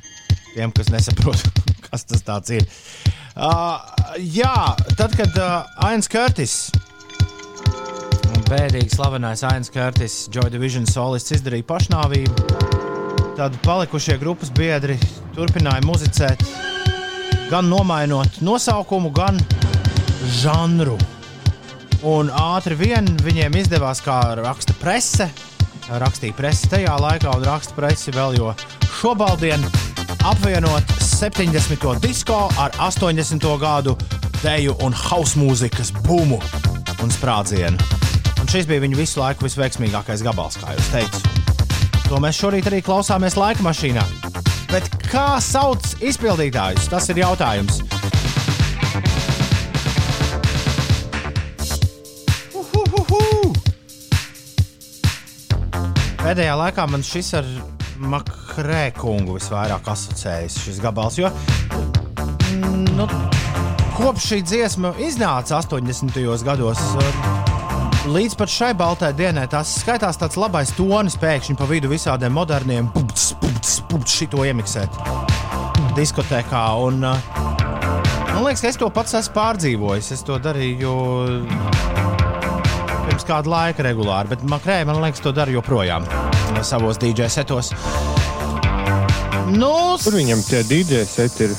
Tiem, kas nesaprot, kas tas ir. Uh, jā, tad, kad uh, Ains Curtis, bēdīgi slavenais Ains Curtis, Joy Division solists, izdarīja pašnāvību, tad palikušie grupas biedri turpināja muzicēt, gan nomainot nosaukumu, gan žanru. Un ātri vien viņiem izdevās, kā raksta prese, rakstīja prese tajā laikā, un raksta prese vēl, jo šobaldien apvienot 70. disko ar 80. gadu deju un hausa mūzikas bumu un sprādzienu. Šis bija viņu visu laiku visveiksmīgākais gabals, kā jūs teicat. To mēs šorīt arī klausāmies laika mašīnā. Bet kā sauc izpildītājus? Tas ir jautājums. Uhuhuhu! Pēdējā laikā man šis ar Makrē kungu visvairāk asociējas šis gabals, jo nu, kopš šī dziesma iznāca 80. gados, uh, līdz pat šai baltai dienai, tas skaitās tāds labais tonis pēkšņi pa vidu visādiem moderniem pupts, pupts, pupts, šito iemiksēt diskotēkā. Un, uh, man liekas, ka es to pats esmu pārdzīvojis. Es to darīju pirms kāda laika regulāri, bet Makrē, man liekas, to dara joprojām savos DJ setos. Nu, Tur viņam tie DJ seti ir.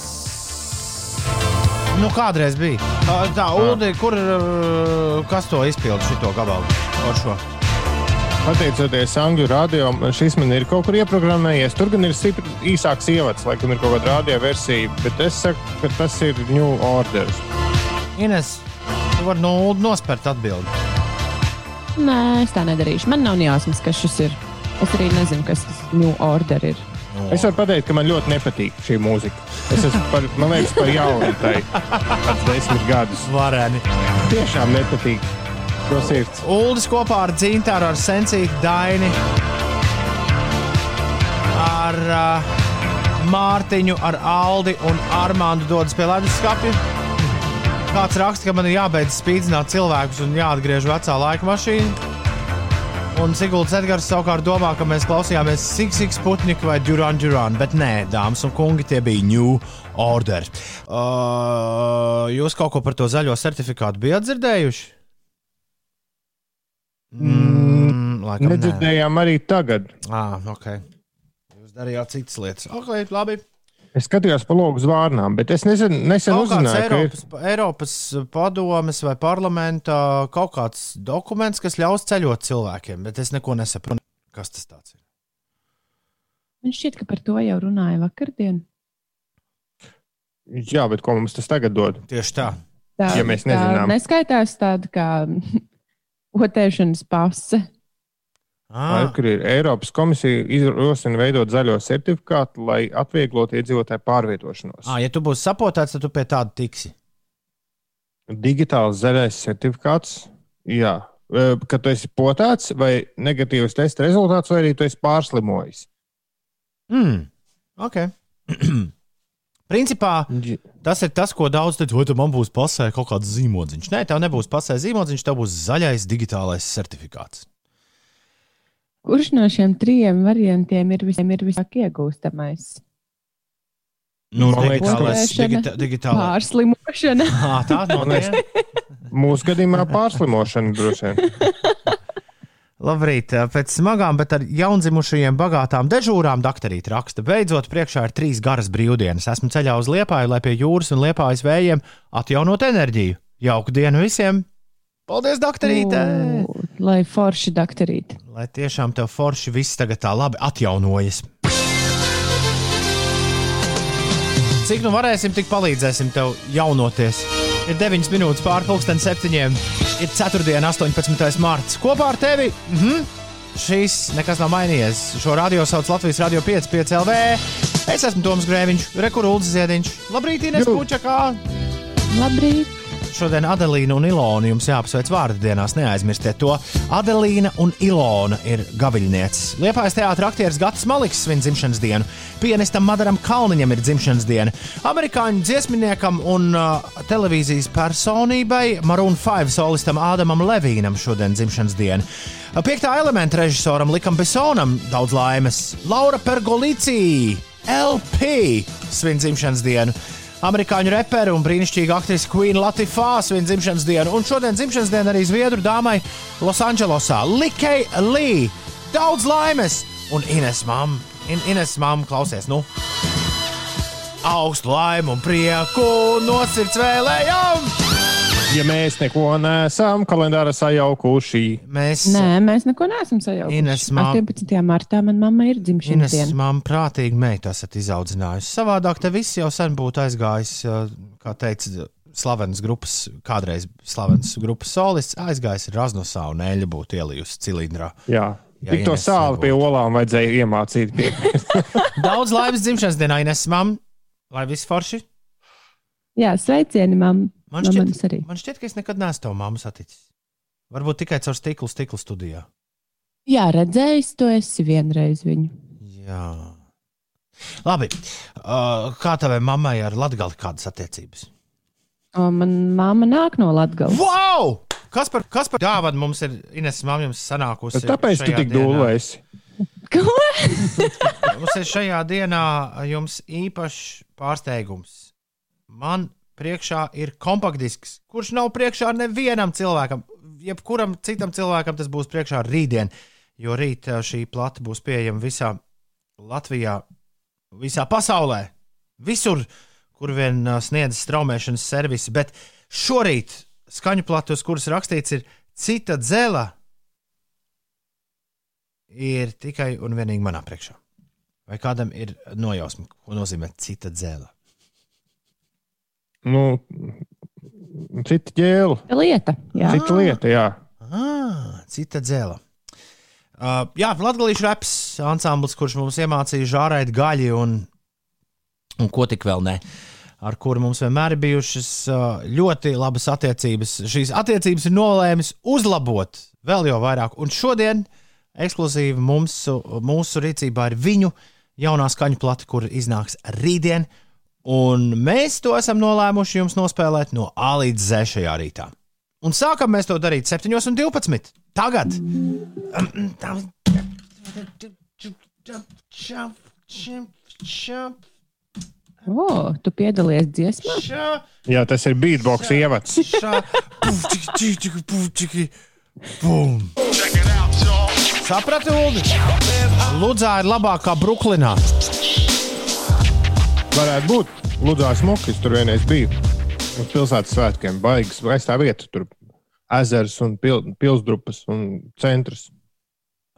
Nu, kādreiz bija. Tā, tā Ulu, kur uh, kas to izpildīja šo gabalu? Pateicoties angļu radio, šis man ir kaut kur ieprogrammējies. Tur gan ir īsāks ievads, laikam ir kaut kāda radio versija, bet es saku, ka tas ir New Order. Ines, tu vari no Ulu nospērt atbildi. Nē, es tā nedarīšu. Man nav jāsmas, kas šis ir. Es arī nezinu, kas tas New Order ir. Es varu pateikt, ka man ļoti nepatīk šī mūzika. Es esmu par, man liekas, par jaunu tai pēc desmit gadus. Varēni. Tiešām nepatīk. Uldis kopā ar Dzintāru, ar Sencītu, Daini, ar uh, Mārtiņu, ar Aldi un Armāndu dodas pie leduskapja. Kāds raksta, ka man ir jābeidz spīdzināt cilvēkus un jāatgriež vecā laika mašīna. Un Siguldas Edgars savukārt domā, ka mēs klausījāmies Siksīgas Sputnika vai Duran Duran, bet nē, dāmas un kungi, tie bija New Order. Uh, jūs kaut ko par to zaļo certifikātu bijat dzirdējuši? Mm, laikam nē. Nedzirdējām arī tagad. Ah, ok. Jūs darījāt citas lietas. Ok, labi. Es skatījos pa logu zvārnām, bet es nesen, nesen Kaut uzzināju, ka ir Eiropas, Eiropas padomes vai parlamenta kaut kāds dokuments, kas ļaus ceļot cilvēkiem, bet es neko nesaprotu. Kas tas tāds ir? Man šķiet, ka par to jau runāja vakardien. Jā, bet ko mums tas tagad dod? Tieši tā. Tā, Ja mēs tā nezinām. neskaitās tāda kā otēšanas pase. Ah, Kur ir Eiropas komisija ierosina veidot zaļo certifikātu, lai atvieglotu iedzīvotāju pārvietošanos. ah, ja tu būsi sapotāts, tad tu pie tāda tiksi. Digitāls zaļais certifikāts, jā. Kad tu esi potēts vai negatīvs testa rezultāts, vai arī tu esi pārslimojis. Mm, ok. Principā tas ir tas, ko daudz teica, vai man būs pasē kaut kāds zīmodziņš. Nē, tev nebūs pasē zīmodziņš, tev būs zaļais digitālais certifikāts. Kurš no šiem trim variantiem ir, visiem ir visāk iegūstamais? Nu, digitālais, digita, digitālais. Pārslimošana. Ah, tā no Man liekas, tiem. Mūsu gadījumā pārslimošana droši vien. Labrīt, pēc smagām, bet ar jaundzimušajiem bagātām dežūrām doktorīt raksta. Beidzot, priekšā ir trīs garas brīvdienas. Esmu ceļā uz Liepāju, lai pie jūras un Liepājas vējiem atjaunot enerģiju. Jauku dienu visiem! Paldies, doktorīte! Lai forši doktorīti. Lai tiešām tev forši viss tagad tā labi atjaunojas. Cik nu varēsim, tik palīdzēsim tev jaunoties. Ir 9 minūtes pārpusdienas septiņiem. Ir 4. un 18. mārts. Kopā ar tevi mhm, šīs nekas nav mainījies. Šo radio sauc Latvijas Radio 5, 5 LV. Es esmu Toms Grēviņš, Rekurūds Ziediņš. Labrīt, Ines. Pučakā! Labrīt! Šodien Adelīna un Ilona jums jāapsveic vārdu dienās, neaizmirstiet to. Adelīna un Ilona ir gaviļnieces. Liepājas teātris aktieris Gatis Maliks svin dzimšanas dienu, pianistam Madaram Kalniņam ir dzimšanas diena, amerikāņu dziesminiekam un uh, televīzijas personībai Maroon 5 solistam Ādamam Levīnam šodien dzimšanas diena. Piektā elementa režisoram Likam Besonam daudz laimes. Laura Pergolīcija, LP svin dzimšanas dienu. Amerikāņu reperi un brīnišķīga aktrise Queen Latifā svin dzimšanas dienu, un šodien dzimšanas diena arī zviedru dāmai Losandželosā Likei Lee. Daudz laimes! Un Ines Mam, In, Ines Mam klausies, nu! Augstu laimu un prieku no sirds vēlējām! Ja mēs neko neesam kalendārā sajaukuši, Mēs, Nē, mēs neko neesam sajaukuši. Ines, mā- 18. martā man mamma ir dzimšanas Ines diena. Mam, prātīgi meitu esat izaudzinājusi. Savādāk te viss jau sen būtu aizgājis, uh, kā teica, slavenas grupas, kādreiz slavenas grupas solists, aizgājis Raznosā un Eļļa būtu ielijusi cilindrā. jā, Jā, tik to sāli pie olām vajadzēja iemācīt. Daudz laimes dzimšanas dienā, Ines Mam, lai viss forši! Jā, sveicieni, mamma. Man No šķiet, man šķiet, ka es nekad neesmu tavu mammu saticis. Varbūt tikai caur stiklu, stiklu studijā. Jā, redzējis to esi vienreiz viņu. Jā. Labi. Uh, kā tavai mammai ar Latviju kādas attiecības? O, man mamma nāk no Latvijas. Wow! Kas par, kas par dāvanu mums ir Ines jums sanākusi? Tāpēc tu tik dūlēsi. Ko? Mums ir šajā dienā jums īpašs pārsteigums. Man priekšā ir kompaktdisks, kurš nav priekšā nevienam cilvēkam. Jebkuram citam cilvēkam tas būs priekšā rītdien, jo rīt ā, šī plata būs pieejama visā Latvijā, visā pasaulē, visur, kur vien ā, sniedz straumēšanas servisi. Bet šorīt skaņu plata, uz kuras rakstīts, ir cita dzela, ir tikai un vienīgi manā priekšā. Vai kādam ir nojausma, ko nozīmē cita dzēle? Nu, cita ģēla, Lieta. Jā. cita lieta, jā. Ah, cita dzēle. Uh, jā, Latvijas raps ansamblis, kurš mums iemācīja žārēt gaļu un, un ko tik vēl ne. Ar kuru mums vienmēr ir bijušas uh, ļoti labas attiecības. Šīs attiecības ir nolēmis uzlabot vēl jau vairāk. Un šodien ekskluzīvi mums, mūsu rīcībā ir viņu jaunā skaņu plata, kur iznāks rītdien. Un mēs to esam nolēmuši jums nospēlēt no A līdz Z šajā rītā. Un sākam mēs to darīt 7,12. Tagad! O, tu piedalies dziesmā? Jā, tas ir beatbox ievads. Sapratu, Ulu? Ludzā ir labākā Brooklynā. Varētu būt. Lūdzu, smuki, es tur vienreiz biju. Uz pilsētas svētkiem baigas, skaistā vieta. Tur ezers un pil, pilsdrupas un centrs.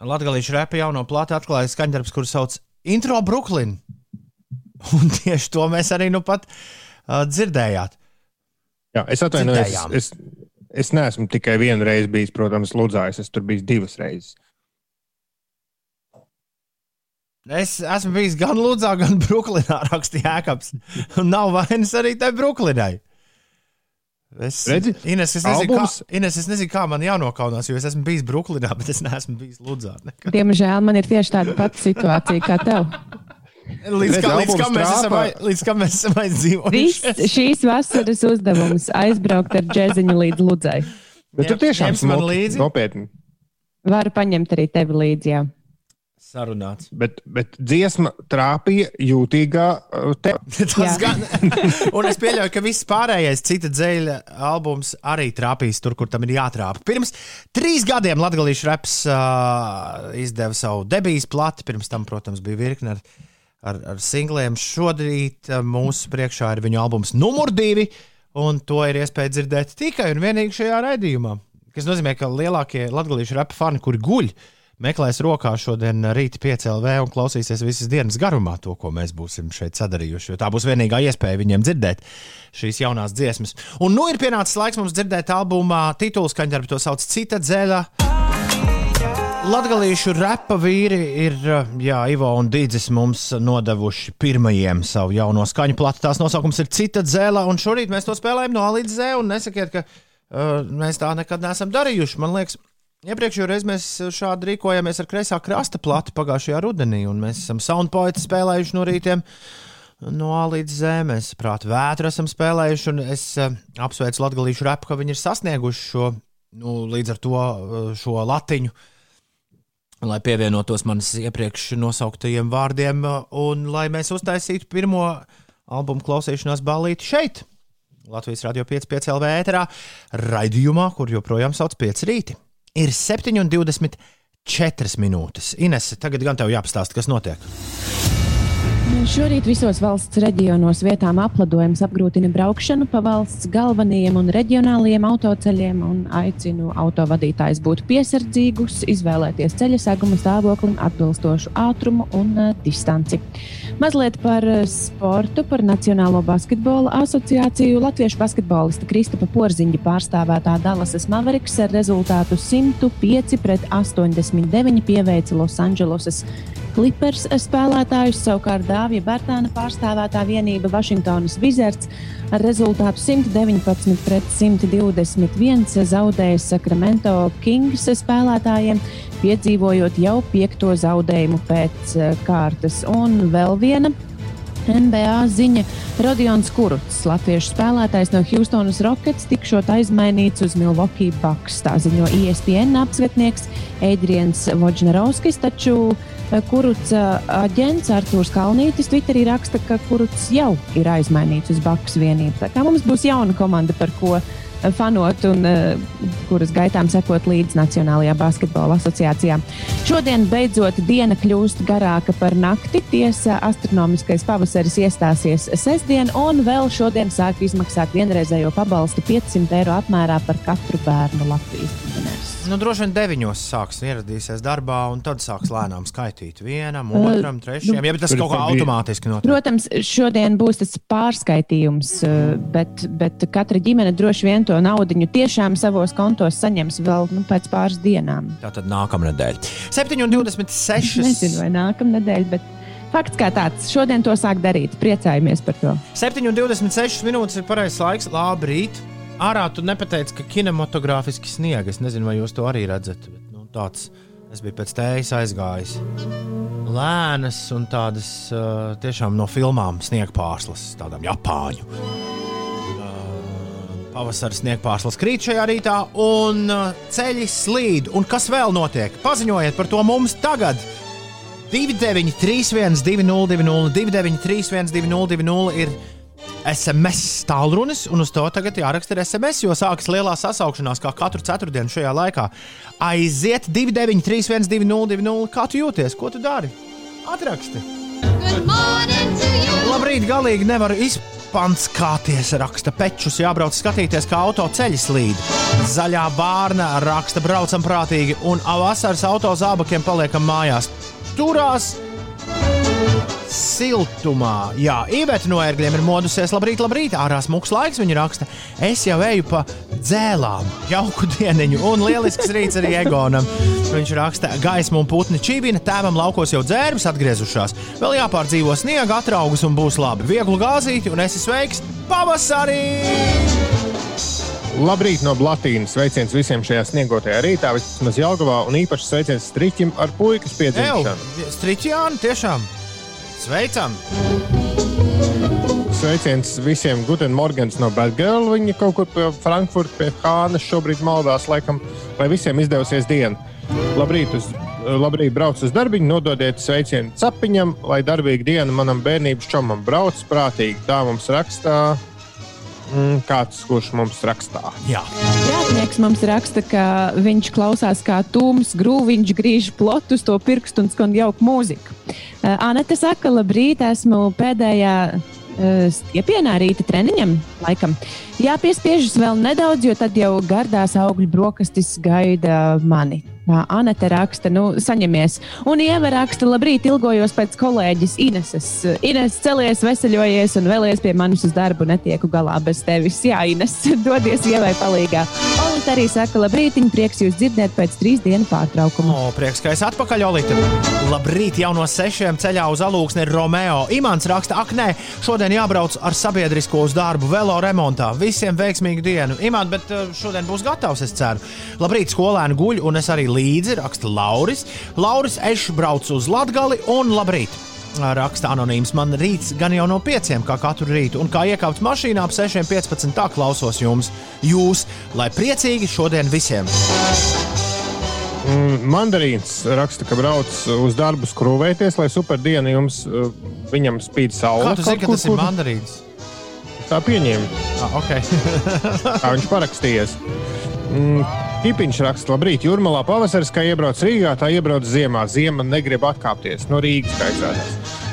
Latvijas repa jauno plātu atklāja skaņdarbs, kurš sauc Intro Brooklyn. Un tieši to mēs arī nu pat uh, dzirdējāt. Jā, es atvainojos. Es, es, es neesmu tikai vienu reizi bijis, protams, Lūdzājs. Es tur biju divas reizes. Es esmu bijis gan Ludzā, gan Brooklynā, rakstīja Jēkabs. Un nav vainas arī tai Brooklynai. Es, Redzi? Ines, es nezinu, kā, Albums? Ines, es nezinu, kā man jānokaunās, jo es esmu bijis Brooklynā, bet es neesmu bijis Ludzā. nekad. Diemžēl man ir tieši tāda pati situācija kā tev. Līdz, Redzi, kā, līdz, kam mēs esam, līdz kam mēs esam aizdzīvojuši. Viss šīs vasaras uzdevums aizbraukt ar džēziņu līdz Ludzai. Bet tu tiešām līdzi? Nopietni. Varu paņemt arī tevi līdzi. Jā. Sarunāts. Bet, bet dziesma trāpīja jūtīgā uh, te. Tas gan. Un es pieļauju, ka viss pārējais cita dzēļa albums arī trāpīs tur, kur tam ir jātrāpa. Pirms trīs gadiem Latvijas reps uh, izdeva savu debijas plati, pirms tam, protams, bija virkne ar, ar, ar singliem. Šodien uh, mūsu priekšā ir viņu albums numur divi, un to ir iespēja dzirdēt tikai un vienīgi šajā raidījumā. Tas nozīmē, ka lielākie latviešu repa fani, kuri guļ, meklēs rokā šodien rīta piecēlē un klausīsies visas dienas garumā to, ko mēs būsim šeit sadarījuši. Jo tā būs vienīgā iespēja viņiem dzirdēt šīs jaunās dziesmas. Un nu ir pienācis laiks mums dzirdēt albumā titulu skaņdarbu, to sauc Cita dzēla. Latviešu repa vīri ir jā, Ivo un Dīdzis mums nodevuši pirmajiem savu jauno skaņu platu. Tās nosaukums ir Cita dzēla, un šorīt mēs to spēlējam no A līdz Z. Nesakiet, ka uh, mēs tā nekad neesam darījuši. Man liekas, iepriekšējā reizē mēs šādi rīkojāmies ar kreisā krasta platu pagājušajā rudenī, un mēs esam soundpointu spēlējuši no rītiem. No A līdz Z mēs, prāt, vētru esam spēlējuši, un es uh, apsveicu Latvijas repu, ka viņi ir sasnieguši šo, nu, līdz ar to uh, šo latiņu lai pievienotos manas iepriekš nosauktajiem vārdiem, un lai mēs uztaisītu pirmo albumu klausīšanās balīti šeit, Latvijas Rādio 5,5 LV ēterā, raidījumā, kur joprojām sauc 5 rīti. Ir 7,24 minūtes. Ines, tagad gan tev jāpastāsta, kas notiek. Šorīt visos valsts reģionos vietām apladojums apgrūtina braukšanu pa valsts galvenajiem un reģionālajiem autoceļiem aicinu autovadītājus būt piesardzīgus, izvēlēties ceļa seguma stāvoklim atbilstošu ātrumu un uh, distanci. Mazliet par eh, sportu, par Nacionālo basketbola asociāciju. Latviešu basketbolista Kristapa Porziņa pārstāvētā Dallasas Mavericks ar rezultātu 105 pret 89 pieveica Losandželosas Clippers spēlētājus. Savukārt Dāvija Bērtāna pārstāvētā vienība Vašingtonas Wizards ar rezultātu 119 pret 121 zaudēja Sacramento Kings spēlētājiem. Piedzīvojot jau piekto zaudējumu pēc eh, kārtas. Un vēl viena NBA ziņa - Rodions Kuruts, latviešu spēlētājs no Houstonas Rockets, tikšot aizmainīts uz Milwaukee Bucks. Tā ziņo ESPN apskatnieks Adrians Voģnerovskis, taču eh, Kuruts eh, aģents Artūrs Kalnītis Twitterī raksta, ka Kuruts jau ir aizmainīts uz Bucks vienību. Tā kā mums būs jauna komanda, par ko fanot un uh, kuras gaitām sekot līdzi Nacionālajā basketbola asociācijā. Šodien beidzot diena kļūst garāka par nakti. Tiesa, astronomiskais pavasaris iestāsies sestdien, un vēl šodien sāk izmaksāt vienreizējo pabalstu 500 eiro apmērā par katru bērnu Latvijas ģimenēs. Nu, droši vien deviņos sāks ieradīsies darbā, un tad sāks lēnām skaitīt vienam, otram, trešajam. Ja, bet tas kaut kā automātiski notiek. Protams, šodien būs tas pārskaitījums, bet, bet katra ģimene droši vien to naudu tiešām savos kontos saņems vēl nu, pēc pāris dienām. Tā tad nākamnedēļ. 7,26. Nezinu, vai nākamnedēļ, bet fakts kā tāds. Šodien to sāk darīt. Priecājamies par to. 7,26 minūtes ir pareizais laiks. Labrīt! Ārā tu nepateici, ka kinematogrāfiski sniega. Es nezinu, vai jūs to arī redzat. Bet, nu, tāds, es biju pēc tējas aizgājis. Lēnas un tādas uh, tiešām no filmām sniega pārslas, tādām Japāņu. Uh, Pavasaris sniega pārslas krīt šajā rītā, un uh, ceļi slīd. Un kas vēl notiek? Paziņojiet par to mums tagad! 293, 202, 293, 202 ir SMS tālrunis, un uz to tagad jāraksta SMS, jo sākas lielā sasaukšanās, kā katru ceturtdienu šajā laikā. Aiziet 293, 202, kā tu jūties, ko tu dari? Atraksti! Labrīt, galīgi nevaru izpanskāties, raksta pečus, jābrauc skatīties, kā auto ceļi slīd. Zaļā bārna raksta, braucam prātīgi, un vasaras auto zābakiem paliekam mājās. Turās siltumā. Jā, Iveta no ērgļiem ir modusies. Labrīt, labrīt, ārā smūgs laiks. Viņa raksta, es jau eju pa dzēlām, jauku dieniņu un lielisks rīts arī Egonam. Viņš raksta, gaisma un putni čībina, tēvam laukos jau dzērbs atgriezušās. Vēl jāpārdzīvo sniega, atraugus un būs labi. Vieglu gāzīti un esi sveiks pavasarī! Labrīt no Blatīnas. Sveiciens visiem šajā sniegotajā rītā, vismaz Jālgavā, un īpaši sveiciens Striķim ar puikas piedzimšanu. Striķjāni, tiešām! Sveicam! Sveiciens visiem Guten Morgens no Batgirl. Viņa kaut kur pie Frankfurtas, pie Hānas šobrīd maldās, laikam, lai visiem izdevusies diena. Labrīt, uz, labrīt, brauc uz darbu, nododiet sveicienu capiņam, lai darbīga diena manam bērnības čomam brauc prātīgi. Tā mums rakstā. Mm, kāds, kurš mums rakstā? Jā, Jātnieks mums raksta, ka viņš klausās kā tūms, grūviņš, griež plotus, to pirkstu un skan jauku mūziku. Uh, Anete saka, labrīt, esmu pēdējā stiepienā rīta treniņam, laikam. Jāpiespiežas vēl nedaudz, jo tad jau gardās augļu brokastis gaida mani. Anete raksta, nu, saņemies. Un Ieva raksta, labrīt, ilgojos pēc kolēģis Ineses. Ines celies, veseļojies un vēlies pie manis uz darbu, netieku galā bez tevis. Jā, Ines, dodies Ievai palīgā. Olita arī saka, labrīt, prieks jūs dzirdēt pēc trīs dienu pārtraukuma. o, prieks, ka esi atpakaļ, Olīte. Labrīt, jau no sešiem ceļā uz alūksni ir Romeo. Imants raksta, ak, nē, šodien jābrauc ar sabiedrisko uz darbu, velo remontā. Visiem veiksmīgu dienu. Imants, bet eh, šodien būs gatavs, es ceru. Labrīt, skolēni guļ, un es arī līdzi raksta Lauris. Lauris Ešs brauc uz Latgali un labrīt. Raksta anonīms. Man rīts gan jau no pieciem, kā katru rītu, un kā iekāpt mašīnā ap 6.15. tā klausos jums. Jūs, lai priecīgi šodien visiem! Mm, Mandarīns raksta, ka brauc uz darbu skrūvēties, lai superdiena jums uh, viņam spīd saule. Kā tu zini, ka kur, tas ir kur- mandarīns? Tā pieņēma. Ah, okay. Kā viņš parakstījies. Mm, Kipiņš raksta, labrīt, jūrmalā pavasaris, kā iebrauc Rīgā, tā iebrauc ziemā. Ziema negrib atkāpties no Rīgas, izrādās.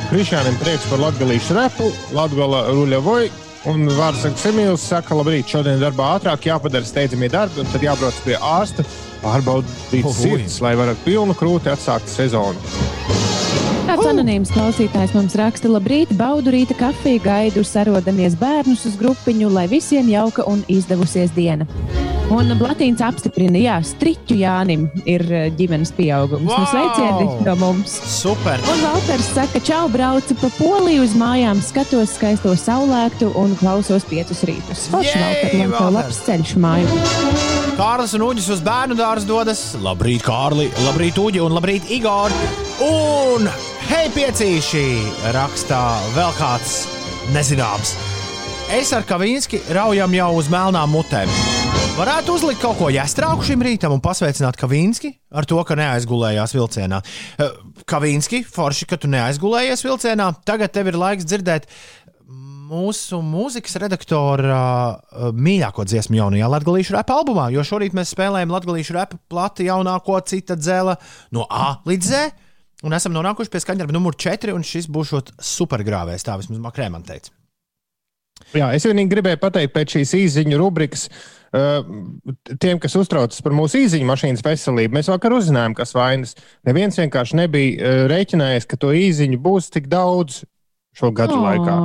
Krišānam prieks par latgalīšu repu, latgala ruļavoju. Un Vārsakas Emīls saka, labrīt, šodien darbā ātrāk jāpadara steidzamie darbi, un tad jābrauc pie ārsta, pārbaudīt Uhuj. sirds, lai varētu pilnu krūti atsākt sezonu. Kāds anonīms klausītājs mums raksta, labrīt, baudu rīta kafiju, gaidu sarodamies bērnus uz grupiņu, lai visiem jauka un izdevusies diena. Un Blatīns apstiprina, jā, striķu Jānim ir eh, ģimenes pieaugums. Wow! Nu, sveicieni no mums! Super! Un Valters saka, čau, braucu pa poliju uz mājām, skatos skaisto saulēktu un klausos piecus rītus. Forši, Jej, Valter, man Valter! labs ceļš māju. Kārlis un Uģis uz bērnu dārzu dodas. Labrīt, Kārli, labrīt, Uģi un labrīt, Igor. Un hei, piecīši! Rakstā vēl kāds nezināms. Es ar Kavīnski raujam jau uz melnām mutēm. Varētu uzlikt kaut ko jāstrauku šim rītam un pasveicināt Kavīnski ar to, ka neaizgulējās vilcienā. Eh, Kavīnski, forši, ka tu neaizgulējies vilcienā. Tagad tev ir laiks dzirdēt mūsu mūzikas redaktora uh, mīļāko dziesmu jaunajā latviešu rapa albumā, jo šorīt mēs spēlējam latviešu rapa plati jaunāko cita dzēla no A līdz Z. Un esam nonākuši pie skaņdarba numur 4, un šis būs supergrāvējs. Tā vismaz Makrē man teica. Jā, es vienīgi gribēju pateikt, pēc šīs īsiņu rubrikas, uh, tiem, kas uztraucas par mūsu īsiņu mašīnas veselību, mēs vakar uzzinājām, kas vainas. Neviens vienkārši nebija uh, rēķinājies, ka to īsiņu būs tik daudz šo gadu oh. laikā.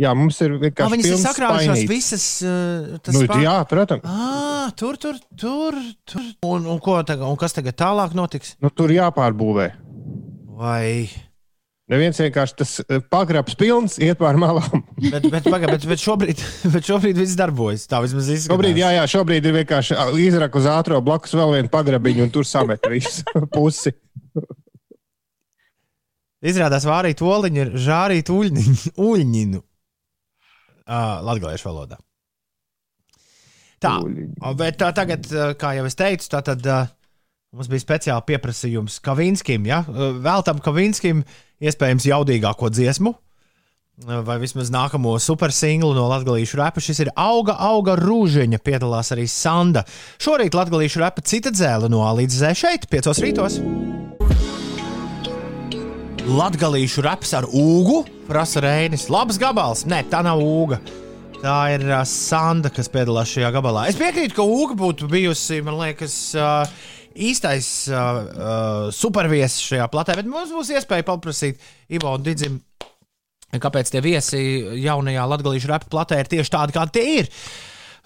Jā, mums ir vienkārši viņas ir sakrājušās visas. Uh, Nu, spā- jā, protams. Ah, tur, tur, tur. tur. Un, un, ko tagad, un kas tagad tālāk notiks? Nu, tur jāpārbūvē. Vai... Neviens vienkārši tas uh, pagrabs pilns, iet pār malām. Bet, bet, paga, bet, bet, šobrīd, bet šobrīd viss darbojas. Tā vismaz izskatās. Šobrīd, jā, jā, šobrīd ir vienkārši ā, izrak uz ātrā blakus vēl vienu pagrabiņu, un tur samet visu pusi. Izrādās, vārīt oliņu ir žārīt uļņiņu. uļņinu. Uh, Latviešu valodā. Tā, bet tā, tagad, kā jau es teicu, tā tad uh, mums bija speciāli pieprasījums Kavinskim. Ja? Uh, Veltam Kavinskim iespējams jaudīgāko dziesmu. Vai vismaz nākamo supersinglu no Latvijas rapa. Šis ir auga, auga rūžiņa. Piedalās arī Sanda. Šorīt Latvijas rapa cita dzēle no A līdz Z šeit, 5 rītos. Latvijas raps ar ūgu, prasa Reinis. Labs gabals. Nē, tā nav ūga. Tā ir uh, Sanda, kas piedalās šajā gabalā. Es piekrītu, ka ūga būtu bijusi, man liekas, uh, īstais uh, uh, superviesis šajā platē, bet mums būs iespēja paprasīt Ivo un Digim. Kāpēc tie viesi jaunajā Latvijas rapa platē ir tieši tādi, kādi tie ir?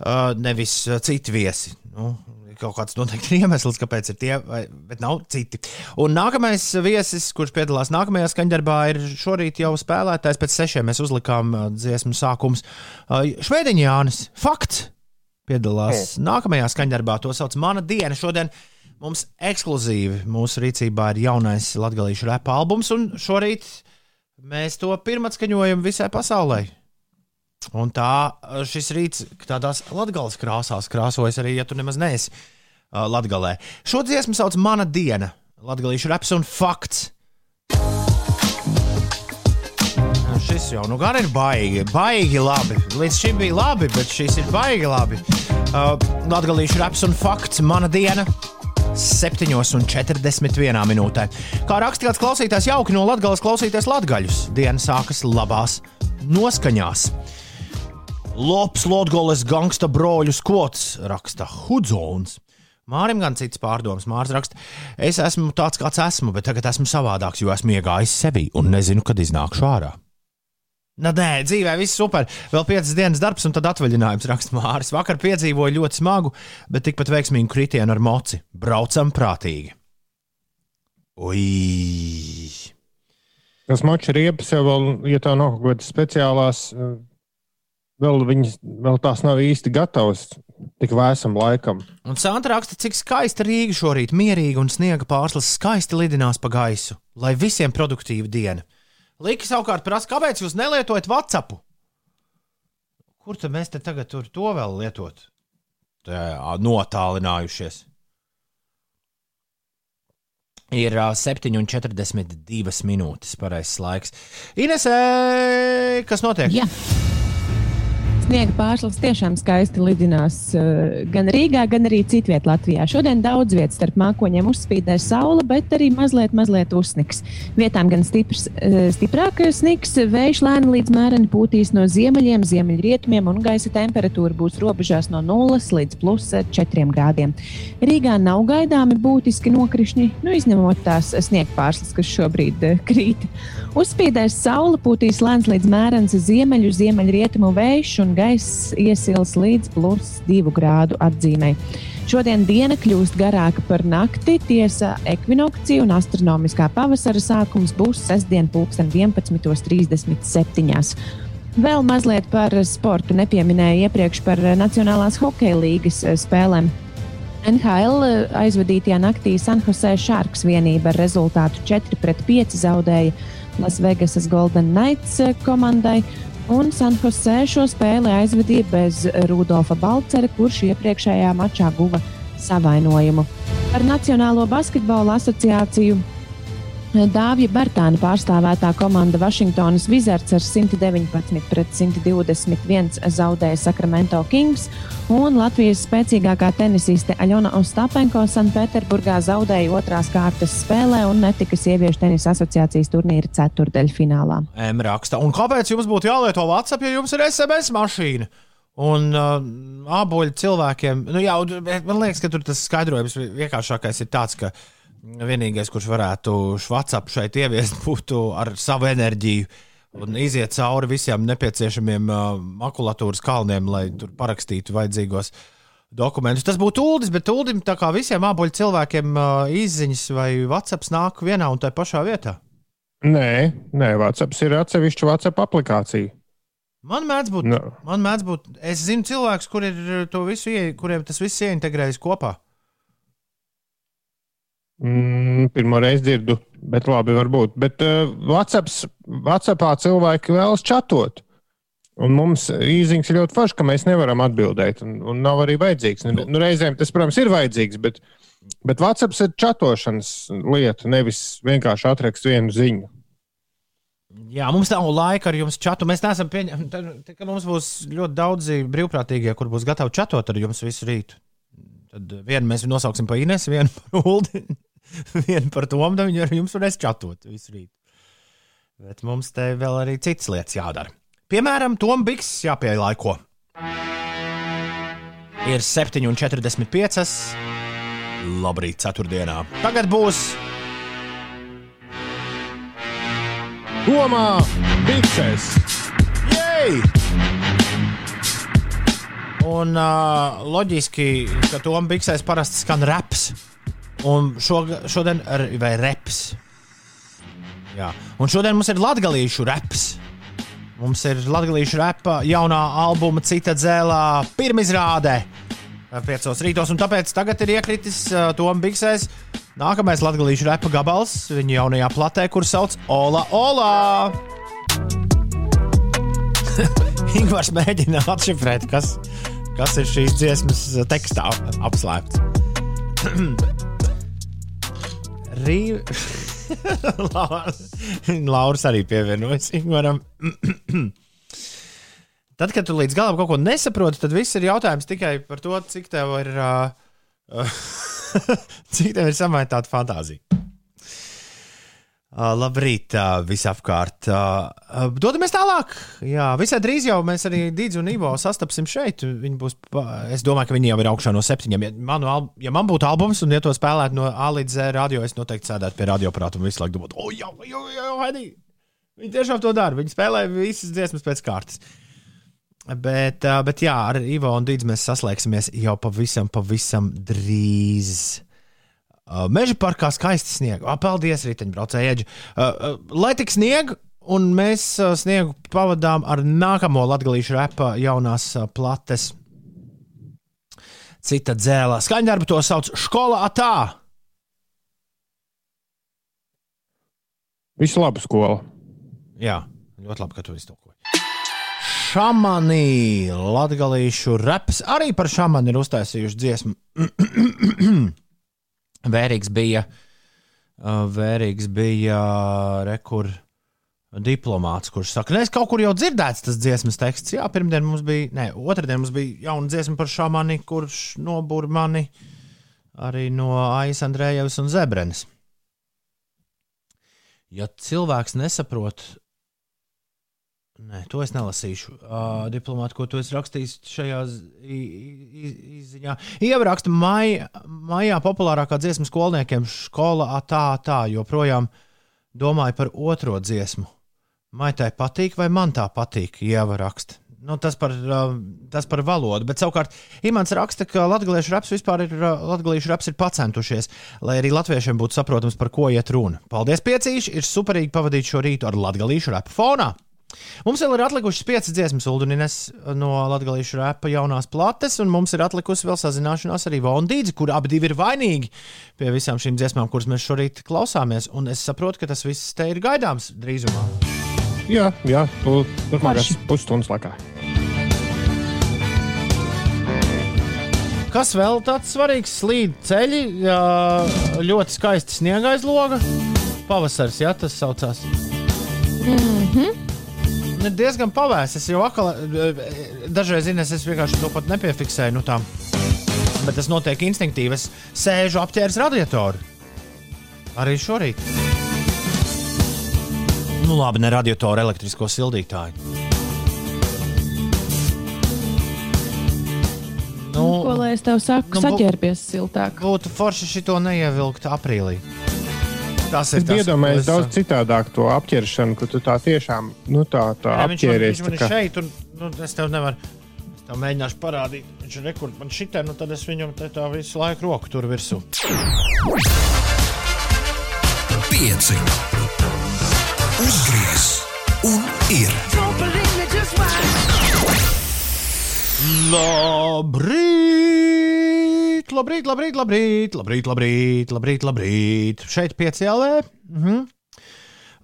Uh, nevis uh, citi viesi. Nu, kaut kāds noteikti iemesls, kāpēc ir tie, vai, bet nav citi. Un nākamais viesis, kurš piedalās nākamajā skaņdarbā, ir šorīt jau spēlētājs. Pēc sešiem mēs uzlikām uh, dziesmu sākums. Uh, Šveidiņa Jānis, fakts! Piedalās nākamajā skaņdarbā. To sauc Mana diena. Šodien mums ekskluzīvi mūsu rīcībā ir jaunais latviešu rapa albums, un šorīt mēs to pirmatskaņojam visai pasaulē. Un tā šis rīts tādās latgāles krāsās krāsojas arī, ja tu nemaz neesi uh, latgalē. Šo dziesmu sauc Mana diena, latgalīšu reps un fakts. Šis jau nu gan ir baigi, baigi labi. Līdz šim bija labi, bet šis ir baigi labi. Uh, Latgalīšu reps un fakts Mana diena. 7,41 minūtē. Kā raksta kāds klausītājs, jauki no Latvijas klausīties latgaļus. Diena sākas labās noskaņās. Lops, Lotgoles, gangsta broļu skots, raksta Hudzons. Mārim gan cits pārdoms. Mārcis raksta, es esmu tāds, kāds esmu, bet tagad esmu savādāks, jo esmu iegājis sevi un nezinu, kad iznākšu ārā. Nu, nē, dzīvē viss super. Vēl piecas dienas darbs, un tad atvaļinājums raksta Māris. Vakar piedzīvoju ļoti smagu, bet tikpat veiksmīgu kritienu ar moci. Braucam prātīgi. Ui! Tas mačs riepas jau vēl, ja tā nav kaut kādas speciālās, eh, vēl viņas, vēl tās nav īsti gatavas tik vēsam laikam. Un Santa raksta, cik skaista Rīga šorīt, mierīga un sniega pārslas skaisti lidinās pa gaisu, lai visiem produktīva diena. Liki savukārt prasa, kāpēc jūs nelietojat WhatsApp? Kur tad mēs te tagad tur to vēl lietot? Tā, notālinājušies. Ir ā, 7,42 minūtes pareizais laiks. Inesē, kas notiek? Jā. Sniega pārslas tiešām skaisti lidinās eh, gan Rīgā, gan arī citvietā Latvijā. Šodien daudz vietas starp mākoņiem uzspīdē saule, bet arī mazliet, mazliet uzsniks. Vietām gan stiprs, eh, stiprāk sniks, vējš lēni līdz mēreni pūtīs no ziemeļiem, ziemeļrietumiem, un gaisa temperatūra būs robežās no 0 līdz plus 4 grādiem. Rīgā nav gaidāmi būtiski nokrišņi, nu, izņemot tās sniega pārslas, kas šobrīd eh, krīt. Uzspīdēs saule, pūtīs lēns līdz mērens ziemeļu, ziemeļrietumu vējš un gaiss iesils līdz plus 2 grādu atzīmē. Šodien diena kļūst garāka par nakti. Tiesa, ekvinokcija un astronomiskā pavasara sākums būs sestdien, 11.37. Vēl mazliet par sportu nepieminēju iepriekš par Nacionālās hokeja līgas eh, spēlēm. NHL aizvadītajā naktī Sanhosē Sharks vienība ar rezultātu 4-5 zaudēja Lasvegasas Golden Knights komandai. Un Sanhosē šo spēli aizvadīja bez Rudolfa Balcera, kurš iepriekšējā mačā guva savainojumu. Par Nacionālo basketbola asociāciju Dāvija Bērtāna pārstāvētā komanda Vašingtonas Wizards ar 119 pret 121 zaudēja Sacramento Kings, un Latvijas spēcīgākā tenisiste Aļona Ostapenko Sanktpēterburgā zaudēja otrās kārtas spēlē un netika sieviešu tenisa asociācijas turnīra ceturdaļfinālā. M raksta. Un kāpēc jums būtu jālieto WhatsApp, ja jums ir SMS mašīna? Un uh, aboļu cilvēkiem, nu jā, man liekas, ka tur tas skaidrojums vienkāršākais ir tāds, ka vienīgais, kurš varētu WhatsApp šeit ieviest, būtu ar savu enerģiju un iziet cauri visiem nepieciešamiem uh, makulatūras kalniem, lai tur parakstītu vajadzīgos dokumentus. Tas būtu ULDIS, bet ULDIM tā kā visiem aboļu cilvēkiem uh, izziņas vai WhatsApp nāk vienā un tajā pašā vietā. Nē, nē, WhatsApp ir atsevišķa WhatsApp aplikācija. Man mēdz būt, No. man mēdz būt, es zinu cilvēkus, kur ir to visu, ie, kuriem tas viss ieintegrējas kopā. Mm, pirmo reizi dzirdu, bet labi, varbūt. Bet uh, WhatsApps, WhatsAppā cilvēki vēlas čatot. Un mums īsiņas ir ļoti forši, ka mēs nevaram atbildēt. Un, un nav arī vajadzīgs. Nu, nu, reizēm tas, protams, ir vajadzīgs, bet, bet WhatsApp ir čatošanas lieta, nevis vienkārši atrakst vienu ziņu. Jā, mums nav laika ar jums čatu. Mēs neesam pieņemti. Kad mums būs ļoti daudzi brīvprātīgie, kur būs gatavi čatot ar jums visu rītu. Tad vienu mēs nosauksim par Ines, vienu par Ulu, vienu par Tomu. Tad viņi ar jums varēs čatot visu rītu. Bet mums te vēl arī citas lietas jādara. Piemēram, Toms Bigs jāpielaiko. Ir 7,45. Labrīt, ceturtdienā. Tagad būs Domā, biksēs! Jej! Un uh, loģiski, ka Toms Bigsēs parasti skan raps. Un šo, šodien vai reps. Jā. Un šodien mums ir latgalīšu reps. Mums ir latgalīšu repa jaunā albuma Cita dzēlā pirmizrāde. Piecos rītos, un tāpēc tagad ir iekritis uh, Toms Bigsēs nākamais latgalīšu repa gabals viņa jaunajā platē, kur sauc Ola Ola! Ingūns mēģina atšifrēt, kas, kas ir šīs dziesmas tekstā apslēpts. Rīva. Lauris arī pievienojas Ingūram. Tad, kad tu līdz galam kaut ko nesaproti, tad viss ir jautājums tikai par to, cik tev ir, uh, cik tev ir samaitāta fantāzija. Uh, labrīt, uh, visapkārt. Uh, dodamies tālāk. Jā, visai drīz jau mēs arī Dīdzu un Ivo sastapsim šeit. Viņi būs, es domāju, ka viņi jau ir augšā no septiņiem. Ja, manu, ja man būtu albums un ja to spēlētu no A līdz Z radio, es noteikti sēdētu pie radioprāta un visu laiku domātu, o, jā, jā, jā, Heidi. Viņi tiešām to dara. Viņi spēlē visas dziesmas pēc kārtas. Bet, bet jā, ar Ivo un Dīdzu mēs saslēgsimies jau pavisam, pavisam drīz. Ā, Meža parkā skaisti sniega. Ā, Paldies, riteņbraucēji. Ā, ā, Lai tik sniega, un mēs sniegu pavadām ar nākamo latgalīšu repa jaunās plates. Cita dzēlā. Skaņdarbu to sauc Skola Atā. Visu labu skolu! Jā, ļoti labi, ka tu iztulkoji. Šamanī, latgalīšu reps arī par šamanu ir uztaisījuši dziesmu. Vērīgs bija, vērīgs bija rekur diplomāts, kurš saka, es kaut kur jau dzirdēts tas dziesmas teksts. Jā, pirmdien mums bija, ne, otrdien mums bija jauna dziesma par šamani, kurš nobūra mani arī no Aijas Andrējevas un Zebrenes. Ja cilvēks nesaprot, Nē, to es nelasīšu. Uh, diplomāti, ko tu esi rakstījis šajā izziņā. Ieraksta maijā, maijā populārākā dziesma skolniekiem, skola tā, tā, joprojām domāju par otro dziesmu. Vai tai patīk, vai man tā patīk? Ieraksta. Nu, tas, par, uh, tas par valodu, bet savukārt Imants raksta, ka latviešu raps vispār ir, latviešu raps ir pacentušies, lai arī latviešiem būtu saprotams, par ko iet runa. Paldies, piecīši! Ir superīgi pavadīt šo rītu ar latviešu rapu fonā! Mums vēl ir atlikušas piecas dziesmas, Uldunines no Latvijas rāpa jaunās plates, un mums ir atlikusi vēl sazināšanās ar Ivonu Dīdzi, kur abi ir vainīgi pie visām šīm dziesmām, kuras mēs šorīt klausāmies. Un es saprotu, ka tas viss te ir gaidāms drīzumā. Jā, jā tu turpmākās pusstundas laikā. Kas vēl tāds svarīgs? Slīd ceļi, ļoti skaisti sniega aizloga. Pavasaris, jā, tas saucās. Mm -hmm. Diezgan pavēs. Es jau atkal, dažreiz zinu, es vienkārši to pat nepiefiksēju. Nu tā. Bet tas notiek instinktīvi. Es sēžu apģērbs radiatoru. Arī šorīt. Nu, labi, ne radiatoru, elektrisko sildītāju. Nu, Ko lai es tev saku, nu, nu, saģērbies siltāk? būtu forši šito neievilkt aprīlī. Tas ir Es tas, iedomājos ko es- daudz citādāk to apģēršanu, ka tu tā tiešām nu, tā, tā Nē, viņš man, apģēries. viņš man tā ir kā- šeit, un nu, es tev nevaru. Es tev mēģināšu parādīt, viņš ir rekords. Man šitā, nu tad es viņam te tā visu laiku roku tur virsū. Pieci. Uzgriez un ir. Labrīt, labrīt, labrīt, labrīt, labrīt, labrīt, labrīt, labrīt. Šeit piecēlē. Mhm.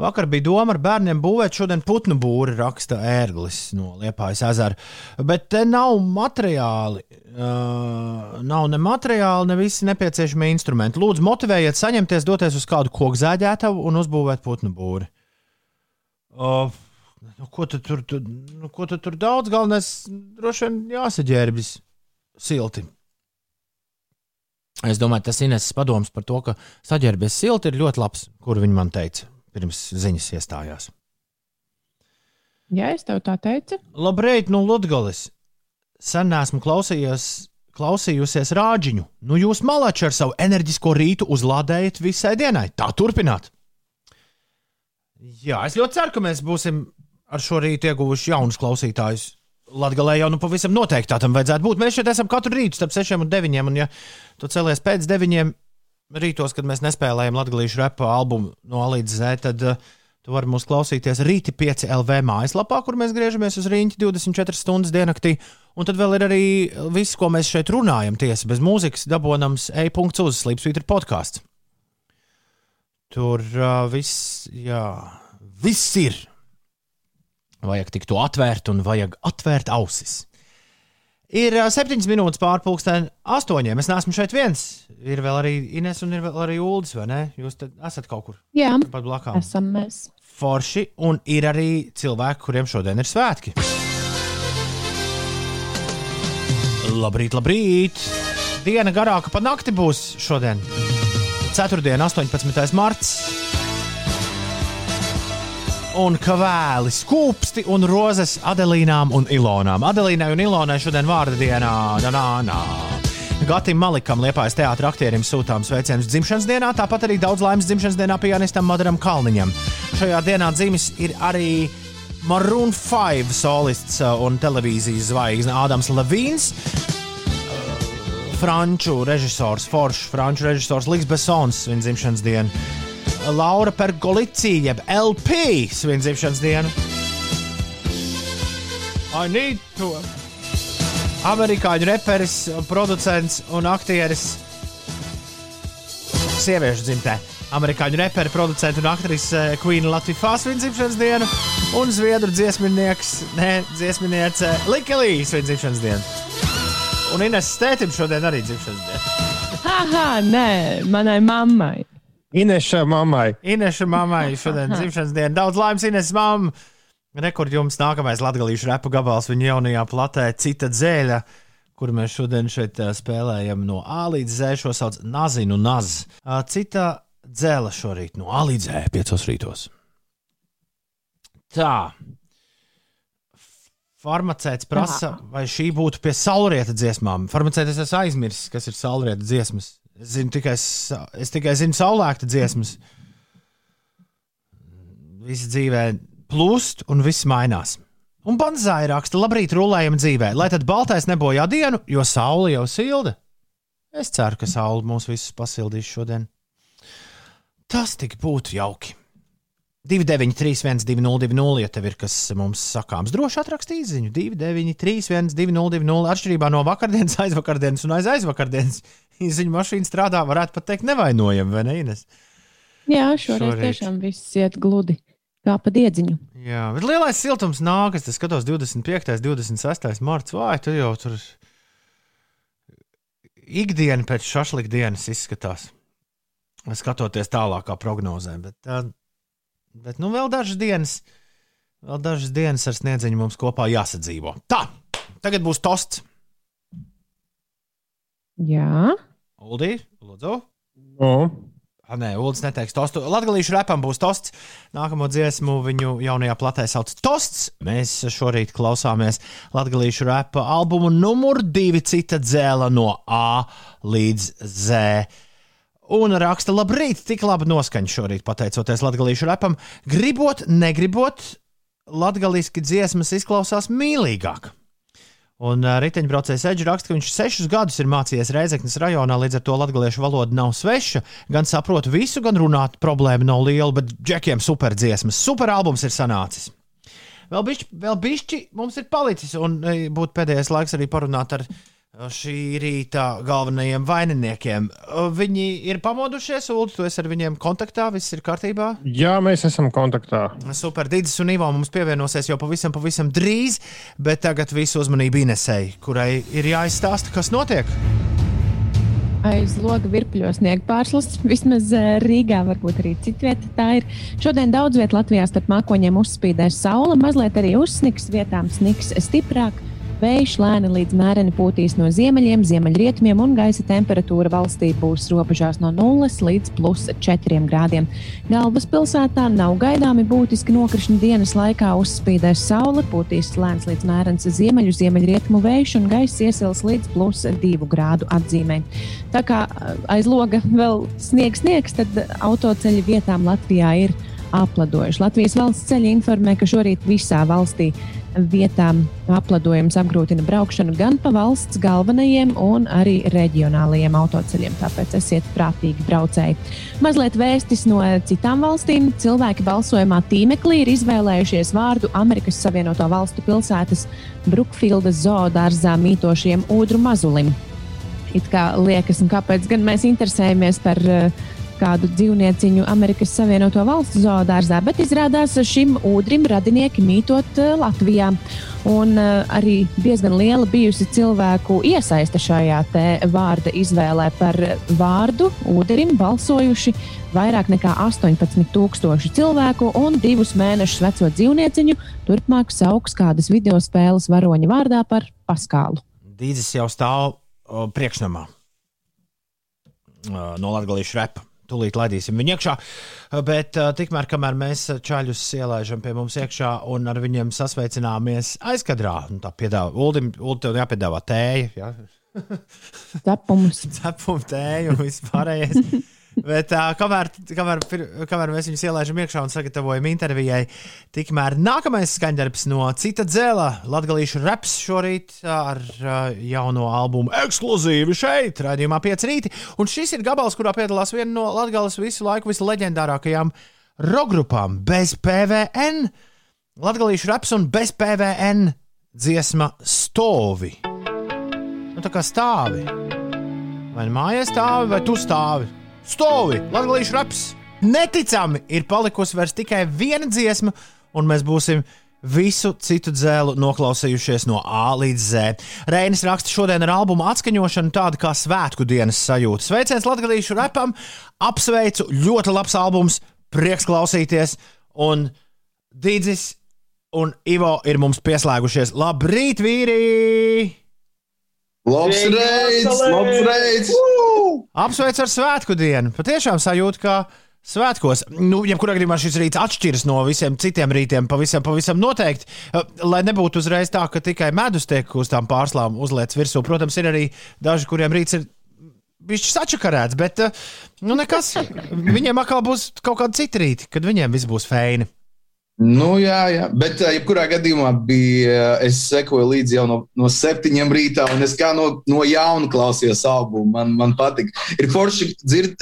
Vakar bija doma ar bērniem būvēt šodien putnu būri, raksta ērglis no Liepājas ezera. Bet te nav materiāli. Uh, nav ne materiāli, ne visi nepieciešamie instrumenti. Lūdzu, motivējiet, saņemties, doties uz kādu koku zāģētavu un uzbūvēt putnu būri. Uh, nu, ko tu tur, tu, nu, ko tu tur daudz? Galvenais, droši vien jāsaģērbjas silti. Es domāju, tas Ineses padoms par to, ka saģērbies silti ir ļoti labs, kur viņi man teica pirms ziņas iestājās. Jā, es tev tā teicu. Labrīt, nu, Ludgalis. Sen esmu klausījies, klausījusies rāģiņu. Nu, jūs malači ar savu enerģisko rītu uzlādējat visai dienai. Tā turpināt. Jā, es ļoti ceru, ka mēs būsim ar šo rītu ieguvuši jaunus klausītājus. Latvijā jau nu pavisam noteikti tā tam vajadzētu būt. Mēs šeit esam katru rītu starp 6 un 9. Un, ja tu celies pēc 9 rītos, kad mēs nespēlējam latviešu repa albumu no A līdz Z, tad uh, tu vari mūs klausīties rīti 5 LV mājaslapā, kur mēs griežamies uz rīņķi 24 stundas diennaktī. Un tad vēl ir arī viss, ko mēs šeit runājam, tiesa bez mūzikas, dabonams e-punkts uz Slipsvītra podkāsts. Tur uh, viss, jā, viss ir. Vajag tik to atvērt un vajag atvērt ausis. Ir septiņas minūtes pārpusdien, astoņiem. Es neesmu šeit viens. Ir vēl arī Ines un ir vēl arī Ulas, vai ne? Jūs esat kaut kur Jā, pat blakus. esam mēs. Forši, un ir arī cilvēki, kuriem šodien ir svētki. Labrīt, labrīt! Diena garāka par nakti būs šodien. Ceturtdiena, 18. marts. Un kavēli, skūpsti un rozes Adelīnām un Ilonām. Adelīnai un Ilonai šodien vārda dienā. Nā, nā, nā. Gatim Malikam, Liepājas teātris aktierim, sūtām sveicienus dzimšanas dienā, tāpat arī daudz laimes dzimšanas dienā pianistam Madaram Kalniņam. Šajā dienā dzimis ir arī Maroon 5 solists uh, un televīzijas zvaigzne Ādams Levīns. Franču režisors, foršs franču režisors Ligs Besons, viņa dzimšanas diena. Laura Pergolicija, jeb LP, svin dzimšanas dienu. I need to. Amerikāņu reperis, producents un aktieris. Sieviešu dzimtē. Amerikāņu reperi, producents un aktrise Queen Latvijas svin dzimšanas dienu. Un zviedru dziesminieks, ne dziesminiece Likelī svin dzimšanas dienu. Un Ines Stētim šodien arī dzimšanas diena. Haha, nē, manai mammai. Ineša mammai. Ineša mammai šodien dzimšanas diena. Daudz laimes, Ines mamma. Rekord jums nākamais latgalīšu repu gabals viņa jaunajā platē Cita dzēļa, kur mēs šodien šeit spēlējam no A līdz Z. Šo sauc Nazinu Naz. Cita dzēla šorīt no A līdz Z piecos rītos. Tā. Farmaceits prasa, vai šī būtu pie saulrieta dziesmām. Farmaceits es esmu aizmirsis, kas ir saulrieta dziesmas. Es, zinu tikai, es tikai zinu saulēkta dziesmas. Viss dzīvē plūst un viss mainās. Un Banzai raksta, labrīt, rulējam dzīvē, lai tad baltais nebojā dienu, jo saule jau silda. Es ceru, ka saule mūs visus pasildīs šodien. Tas tik būtu jauki. 293, 202, ja tev ir kas mums sakāms, droši atrakstīt ziņu. 293, 202, atšķirībā no vakardienas, aizvakardienas un aiz aizvakardienas. Ziņu mašīna strādā, varētu pat teikt, nevainojami, vai ne? Ines? Jā, šoreiz Šorīt. tiešām viss iet gludi. Kā pa diedziņu. Jā, bet lielais siltums nākas. Es skatos 25. un 26. marts. Vai tur jau tur ikdiena pēc šašlika dienas izskatās? Skatoties tālākā prognozē. Bet, bet nu, vēl dažas dienas, vēl dažas dienas ar sniedziņu mums kopā jāsadzīvo. Tā, tagad būs tosts. Jā, Uldī, lūdzu. Nu, Ah, nē, Ulas neteiks tostu. Latvijas repam būs tosts. Nākamo dziesmu viņu jaunajā platē sauc Tosts. Mēs šorīt klausāmies Latvijas repa albumu numur divi cita dzēla no A līdz Z. Un raksta, labrīt, tik labi noskaņa šorīt, pateicoties Latvijas repam. Gribot, negribot, latviešu dziesmas izklausās mīlīgāk. Un uh, riteņbraucējs Edžers raksta, ka viņš sešus gadus ir mācījies Reizeknas rajonā, līdz ar to latviešu valoda nav sveša. Gan saprotu visu, gan runāt, problēma nav liela, bet džekiem super dziesmas, super albums ir sanācis. Vēl bišķi, vēl bišķi mums ir palicis, un būtu pēdējais laiks arī parunāt ar e, šī rīta galvenajiem vaininiekiem. Viņi ir pamodušies, Ulu, tu esi ar viņiem kontaktā, viss ir kārtībā. jā, mēs esam kontaktā. Super, Dīdis un Ivo mums pievienosies jau pavisam, pavisam drīz, bet tagad visu uzmanību Inesei, kurai ir jāizstāsta, kas notiek. aiz loga virpuļos sniega pārslas. Vismaz eh, Rīgā, varbūt arī citvietā tā ir. Šodien daudz vietā Latvijā starp mākoņiem uzspīdēs saule, mazliet arī uzsniks, vietām sniks stiprāk. Vējš lēni līdz mēreni pūtīs no ziemeļiem, ziemeļrietumiem, un gaisa temperatūra valstī būs robežās no 0 līdz plus 4 grādiem. Galvaspilsētā nav gaidāmi būtiski nokrišņi dienas laikā, uzspīdēs saule, pūtīs lēns līdz mērens ziemeļu, ziemeļrietumu vējš, un gaisa iesils līdz plus 2 grādu atzīmē. Tā kā aiz loga vēl sniegs, sniegs, tad autoceļi vietām Latvijā ir apladojuši. Latvijas valsts ceļi informē, ka šorīt visā valstī vietām apladojums apgrūtina braukšanu gan pa valsts galvenajiem, un arī reģionālajiem autoceļiem. Tāpēc esiet prātīgi braucēji. Mazliet vēstis no citām valstīm. Cilvēki balsojumā tīmeklī ir izvēlējušies vārdu Amerikas Savienoto Valstu pilsētas Brookfieldas zoodārzā mītošiem ūdru mazulim. It kā liekas, un kāpēc gan mēs interesējamies par uh, kādu dzīvnieciņu Amerikas Savienoto Valstu zoodārzā, bet izrādās šim ūdrim radinieki mītot uh, Latvijā. Un uh, arī diezgan liela bijusi cilvēku iesaiste šajā te vārda izvēlē par vārdu ūderim balsojuši vairāk nekā 18,000 cilvēku un divus mēnešus veco dzīvnieciņu turpmāk sauks kādas video spēles varoņa vārdā par Paskālu. Dīdzis jau stāv o, priekšnamā no Latvijas repa. Tūlīt laidīsim viņu iekšā, bet uh, tikmēr, kamēr mēs čaļus ielaižam pie mums iekšā un ar viņiem sasveicināmies aizkadrā, un tā piedāvā, Uldim, Uldim tev jāpiedāvā tēja, ja? Cepumus. cepumu tēju un viss pārējais. Bet uh, kamēr, kamēr, kamēr mēs viņus ielaižam iekšā un sagatavojam intervijai, tikmēr nākamais skaņdarbs no cita dzēla, Latvijas raps šorīt ar uh, jauno albumu ekskluzīvi šeit, raidījumā 5 rīti. Un šis ir gabals, kurā piedalās viena no Latvijas visu laiku visleģendārākajām rokgrupām bez PVN. Latvijas raps un bez PVN dziesma Stovi. Nu, tā kā stāvi. Vai nu mājās stāvi, vai tu stāvi? Stāvi! Latvijas raps! Neticami ir palikusi vairs tikai viena dziesma, un mēs būsim visu citu dzēlu noklausījušies no A līdz Z. Reinis raksta šodien ar albumu atskaņošanu tādu kā svētku dienas sajūta. Sveiciens Latvijas rapam! Apsveicu! Ļoti labs albums! Prieks klausīties! Un Dīdzis un Ivo ir mums pieslēgušies. Labrīt, vīri! Labs reids! Labs reids! Apsveic ar svētku dienu. Patiešām sajūta, ka svētkos, nu, jebkurā gadījumā šis rīts atšķiras no visiem citiem rītiem, pavisam, pavisam noteikti. Eh, Lai nebūtu uzreiz tā, ka tikai medus tiek uz tām pārslām uzliekts virsū. Protams, ir arī daži, kuriem rīts ir. Viņš ir sačakarēts, bet eh, nu, nekas. Viņiem atkal būs kaut kāda cita rīta, kad viņiem viss būs feini. Nu, jā, jā, bet jebkurā gadījumā bija. Es sekoju līdzi jau no, no septiņiem rītā, un es kā no, no jauna klausījos albumu. Man, man patīk. Ir forši dzird,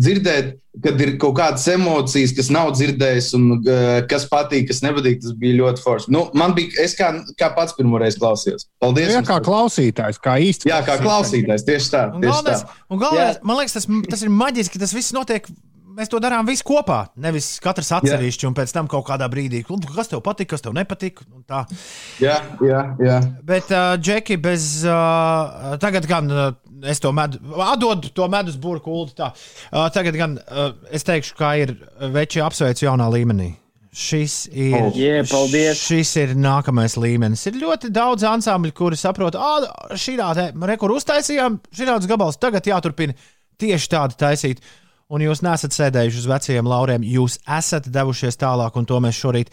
dzirdēt, kad ir kaut kādas emocijas, kas nav dzirdējis, un kas patīk, kas nepatīk. Tas bija ļoti forši. Nu, man bija, es kā, kā pats pirmo reizi klausījos. Paldies! Jā, jums kā klausītājs, kā īsti. jā, kā klausītājs. Tieši tā. Un Tieši galvenais, tā. un galvenais man liekas, tas, tas ir maģiski, tas viss notiek. Mēs to darām visi kopā. Nevis katrs atsevišķi, un pēc tam kaut kādā brīdī, "Nu, kas tev patīk, kas tev nepatīk. un tā. Jā, jā, jā. Bet, uh, Džeki, bez. Uh, tagad gan uh, es to medu, atdodu to medus burbuļu kultu. tā. Uh, tagad gan uh, es teikšu, kā ir veči apsveicu jaunā līmenī. Šis ir, Oh. Jē, paldies. šis ir nākamais līmenis. Ir ļoti daudz ansambļu, kuri saprot, ka šī tāda rekorda uztaisījām, šī tādas gabals tagad jāturpina tieši tādu taisīt. Un jūs nesat sēdējuši uz vecajiem lauriem, jūs esat devušies tālāk, un to mēs šorīt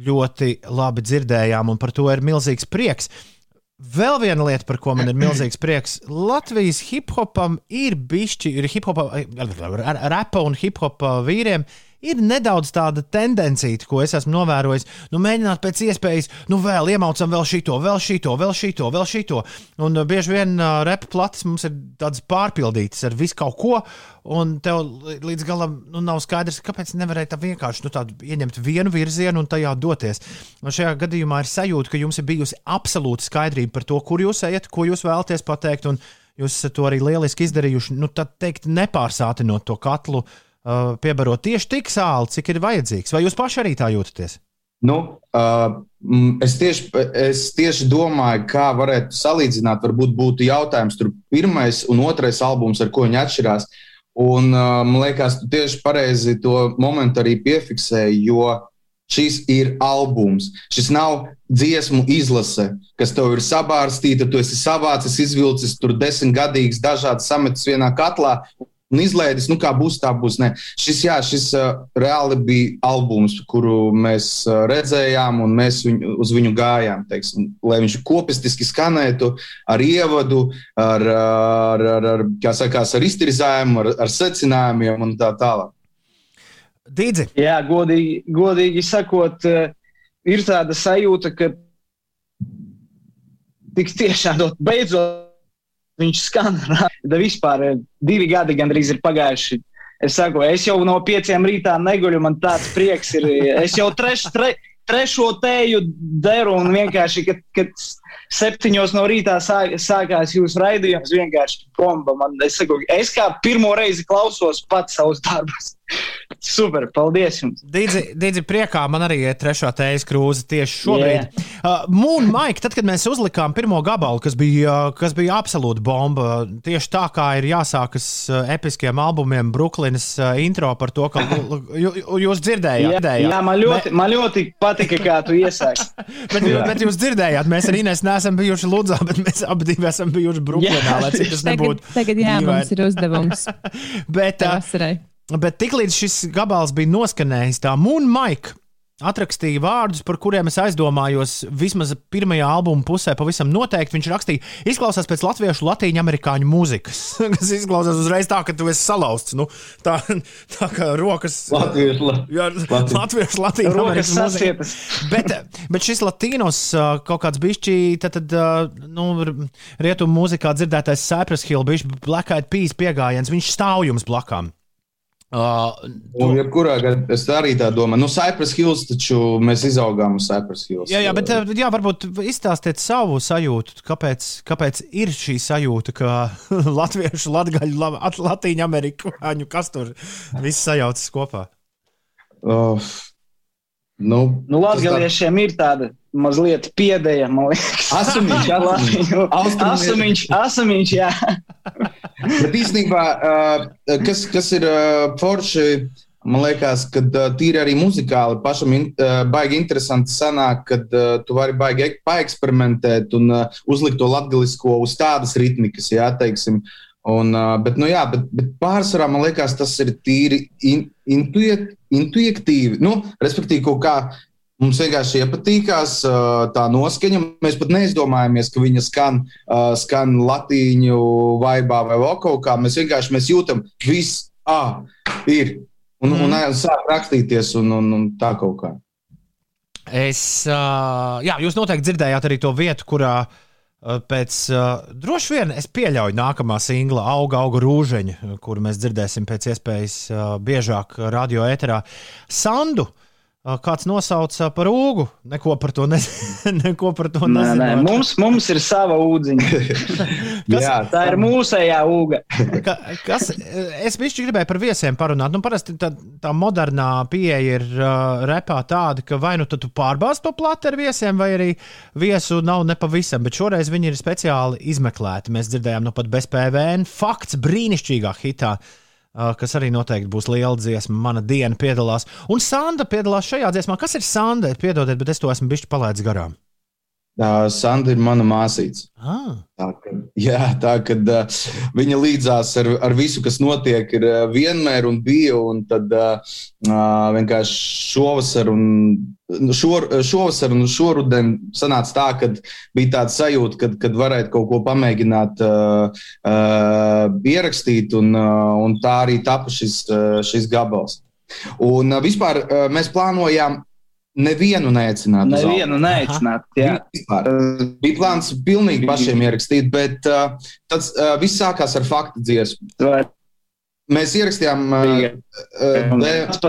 ļoti labi dzirdējām, un par to ir milzīgs prieks. Vēl viena lieta, par ko man ir milzīgs prieks. Latvijas hip-hopam ir bišķi, ir hip-hopa, rapa un hip-hopa vīriem. Ir nedaudz tāda tendencija, ko es esmu novērojis. Nu, mēģināt pēc iespējas, nu, vēl iemaucam vēl šito, vēl šito, vēl šito, vēl šito. Un uh, bieži vien uh, repa plates mums ir tādas pārpildītas ar visu kaut ko, un tev līdz galam nu, nav skaidrs, kāpēc nevarēja tā vienkārši nu, tādu ieņemt vienu virzienu un tajā doties. Un šajā gadījumā ir sajūta, ka jums ir bijusi absolūta skaidrība par to, kur jūs ejat, ko jūs vēlaties pateikt, jūs esat to arī lieliski izdarījuši. Nu, tad teikt, nepārsātinot to katlu, uh, piebarot tieši tik sāli, cik ir vajadzīgs. Vai jūs paši arī tā jūtaties? Nu, uh, es, tieši, es tieši domāju, kā varētu salīdzināt. Varbūt būtu jautājums, tur pirmais un otrais albums, ar ko viņi atšķirās. Un, uh, man liekas, tu tieši pareizi to momentu arī piefiksēji, jo šis ir albums. Šis nav dziesmu izlase, kas tev ir sabārstīta, tu esi savācis, izvilcis tur desmitgadīgs, dažādas sametas vienā katlā. Un izlaidis, nu kā būs, tā būs. Ne. Šis, jā, šis uh, reāli bija albums, kuru mēs uh, redzējām, un mēs viņu, uz viņu gājām. Teiksim, lai viņš kopistiski skanētu ar ievadu, ar, ar, ar, ar, kā sakās, ar iztirzājumu, ar, ar secinājumiem un tā tālāk. Dīdzi, Jā, godīgi, godīgi sakot, ir tāda sajūta, ka tik tiešām dot beidzot viņš skan. Da vispār eh, divi gadi gandrīz ir pagājuši. Es saku, es jau no pieciem rītā neguļu, man tāds prieks ir. Es jau treš, tre, trešo tēju deru un vienkārši, kad, kad septiņos no rītā sāk, sākās jūsu raidījums, vienkārši bomba. Man, es, saku, es kā pirmo reizi klausos pats savus darbus. Super, paldies jums! Dīdzi, priekā man arī ir trešā tējas krūze tieši šobrīd. Yeah. Uh, Moon Mike, tad, kad mēs uzlikām pirmo gabalu, kas bija, uh, kas bija absolūta bomba, tieši tā kā ir jāsākas uh, episkiem albumiem, Brooklynas uh, intro par to, ka jūs dzirdējāt. Jā, dzirdējāt. jā man, ļoti, man ļoti patika, kā tu iesāki. Bet, bet jūs dzirdējāt, mēs arī neesam bijuši Ludzā, bet mēs abi divi esam bijuši Brooklynā, lai cik tas Tagad, nebūtu. tagad jā, dīvaini. mums ir uzdevums Bet, uh. Bet tiklīdz šis gabals bija noskanējis, tā Moonmike atrakstīja vārdus, par kuriem es aizdomājos vismaz pirmajā albuma pusē. Pavisam noteikti viņš rakstīja, izklausās pēc latviešu, latīņu, amerikāņu mūzikas. kas izklausās uzreiz tā, ka tu esi salauzts. Nu, tā, tā kā rokas. Latviešu, la- Jā, Latviešu. latviešu, latīņu, Rokas sasietas. Bet, bet šis latīnos kaut kāds bišķi, tad, tad nu, rietumu mūzikā dzirdētais Cypress Hill, bišķi Black Eyed Peas piegājiens, viņš stāv jums blakām. Uh, Un, jebkurā gadījumā, es arī tā domāju, nu, Cypress Hills taču mēs izaugām uz Cypress Hills. jā, jā, bet ā, jā, varbūt izstāstiet savu sajūtu, kāpēc, kāpēc ir šī sajūta, ka latviešu, latgaļu, la- at- latīņu amerikāņu, kas tur viss sajaucas kopā. Uh, nu, Nu, Latgaliešiem ir tāda mazliet piedeja, man liekas. Asumiņš, asumiņš. Asumiņš, jā. Bet īstenībā, kas, kas ir forši, man liekas, ka tīri arī muzikāli pašam in, baigi interesanti sanāk, kad tu vari baigi ek- paeksperimentēt un uzlikt to latgalisko uz tādas ritmikas, jā, teiksim. Un, bet, nu, jā, bet, bet pārsvarā man liekas, tas ir tīri in, intuit, intuitīvi. Nu, respektīvi, kaut kā mums vienkārši iepatīkās tā noskaņa. Mēs pat neizdomājamies, ka viņa skan, skan latīņu vaibā vai vēl kaut kā. Mēs vienkārši mēs jūtam, ka viss ah, ir. Un, mm. un, un sāk rakstīties un, un, un tā kaut kā. Es, jā, jūs noteikti dzirdējāt arī to vietu, kurā pēc droši vien es pieļauju nākamā singla auga, auga rūžeņa, kuru mēs dzirdēsim pēc iespējas biežāk radio ēterā. Sandu kāds nosauca par ūgu. Neko par to, ne, neko par to Nē, nē, mums, mums ir sava ūdziņa. Kas- Jā, Tā ir mūsējā ūga. Ka, kas, es bišķi gribēju par viesiem parunāt. Nu, parasti tā, tā modernā pieeja ir uh, repā tāda, ka vai nu tu tu pārbāz to plati ar viesiem, vai arī viesu nav nepavisam. Bet šoreiz viņi ir speciāli izmeklēti. Mēs dzirdējām nu pat bez PVN. Fakts brīnišķīgā hitā. Uh, kas arī noteikti būs liela dziesma. Mana diena piedalās. Un Sanda piedalās šajā dziesmā. Kas ir Sanda? Piedodiet, bet es to esmu bišķi palaidis garām. Tā Sandra ir mana māsīca. Ah, Tā, ka, jā, tā kad uh, viņa līdzās ar, ar visu, kas notiek, ir uh, vienmēr un bija. Un tad uh, uh, vienkārši šovasar un, šor, šovasar un šoruden sanāca tā, ka bija tāda sajūta, kad, kad varētu kaut ko pamēģināt uh, uh, ierakstīt, un, uh, un tā arī tapa šis, uh, šis gabals. Un uh, vispār uh, mēs plānojām nevienu neaicināt. Nevienu neaicināt. Vispār. Bija plāns pilnīgi pašiem ierakstīt, bet uh, tas uh, viss sākās ar faktu dziesmu. Mēs ierakstījām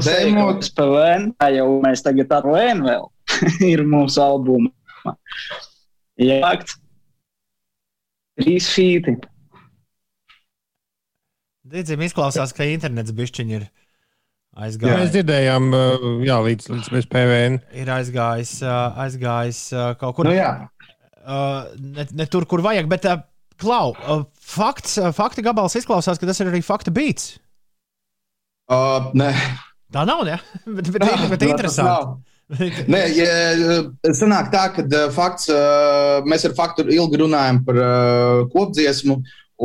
demo. Tā jau mēs tagad ar Lēnu vēl ir mūsu albuma. Jā, fakts. Trīs fīti. Dīdzim izklausās, ka internets bišķiņi ir aizgājis. mēs dzirdējām, uh, jā, līdz, līdz bez PVN. ir aizgājis, uh, aizgājis uh, kaut kur Nu, jā. ne, ne tur, kur vajag. Bet, Klau, fakts, fakta gabals izklausās, ka tas ir arī fakta beats. Uh, nē, Tā nav, ne? bet, bet, bet, bet interesanti. Nē, ja, sanāk tā, ka fakts, mēs ar faktu ilgi runājam par kopdziesmu,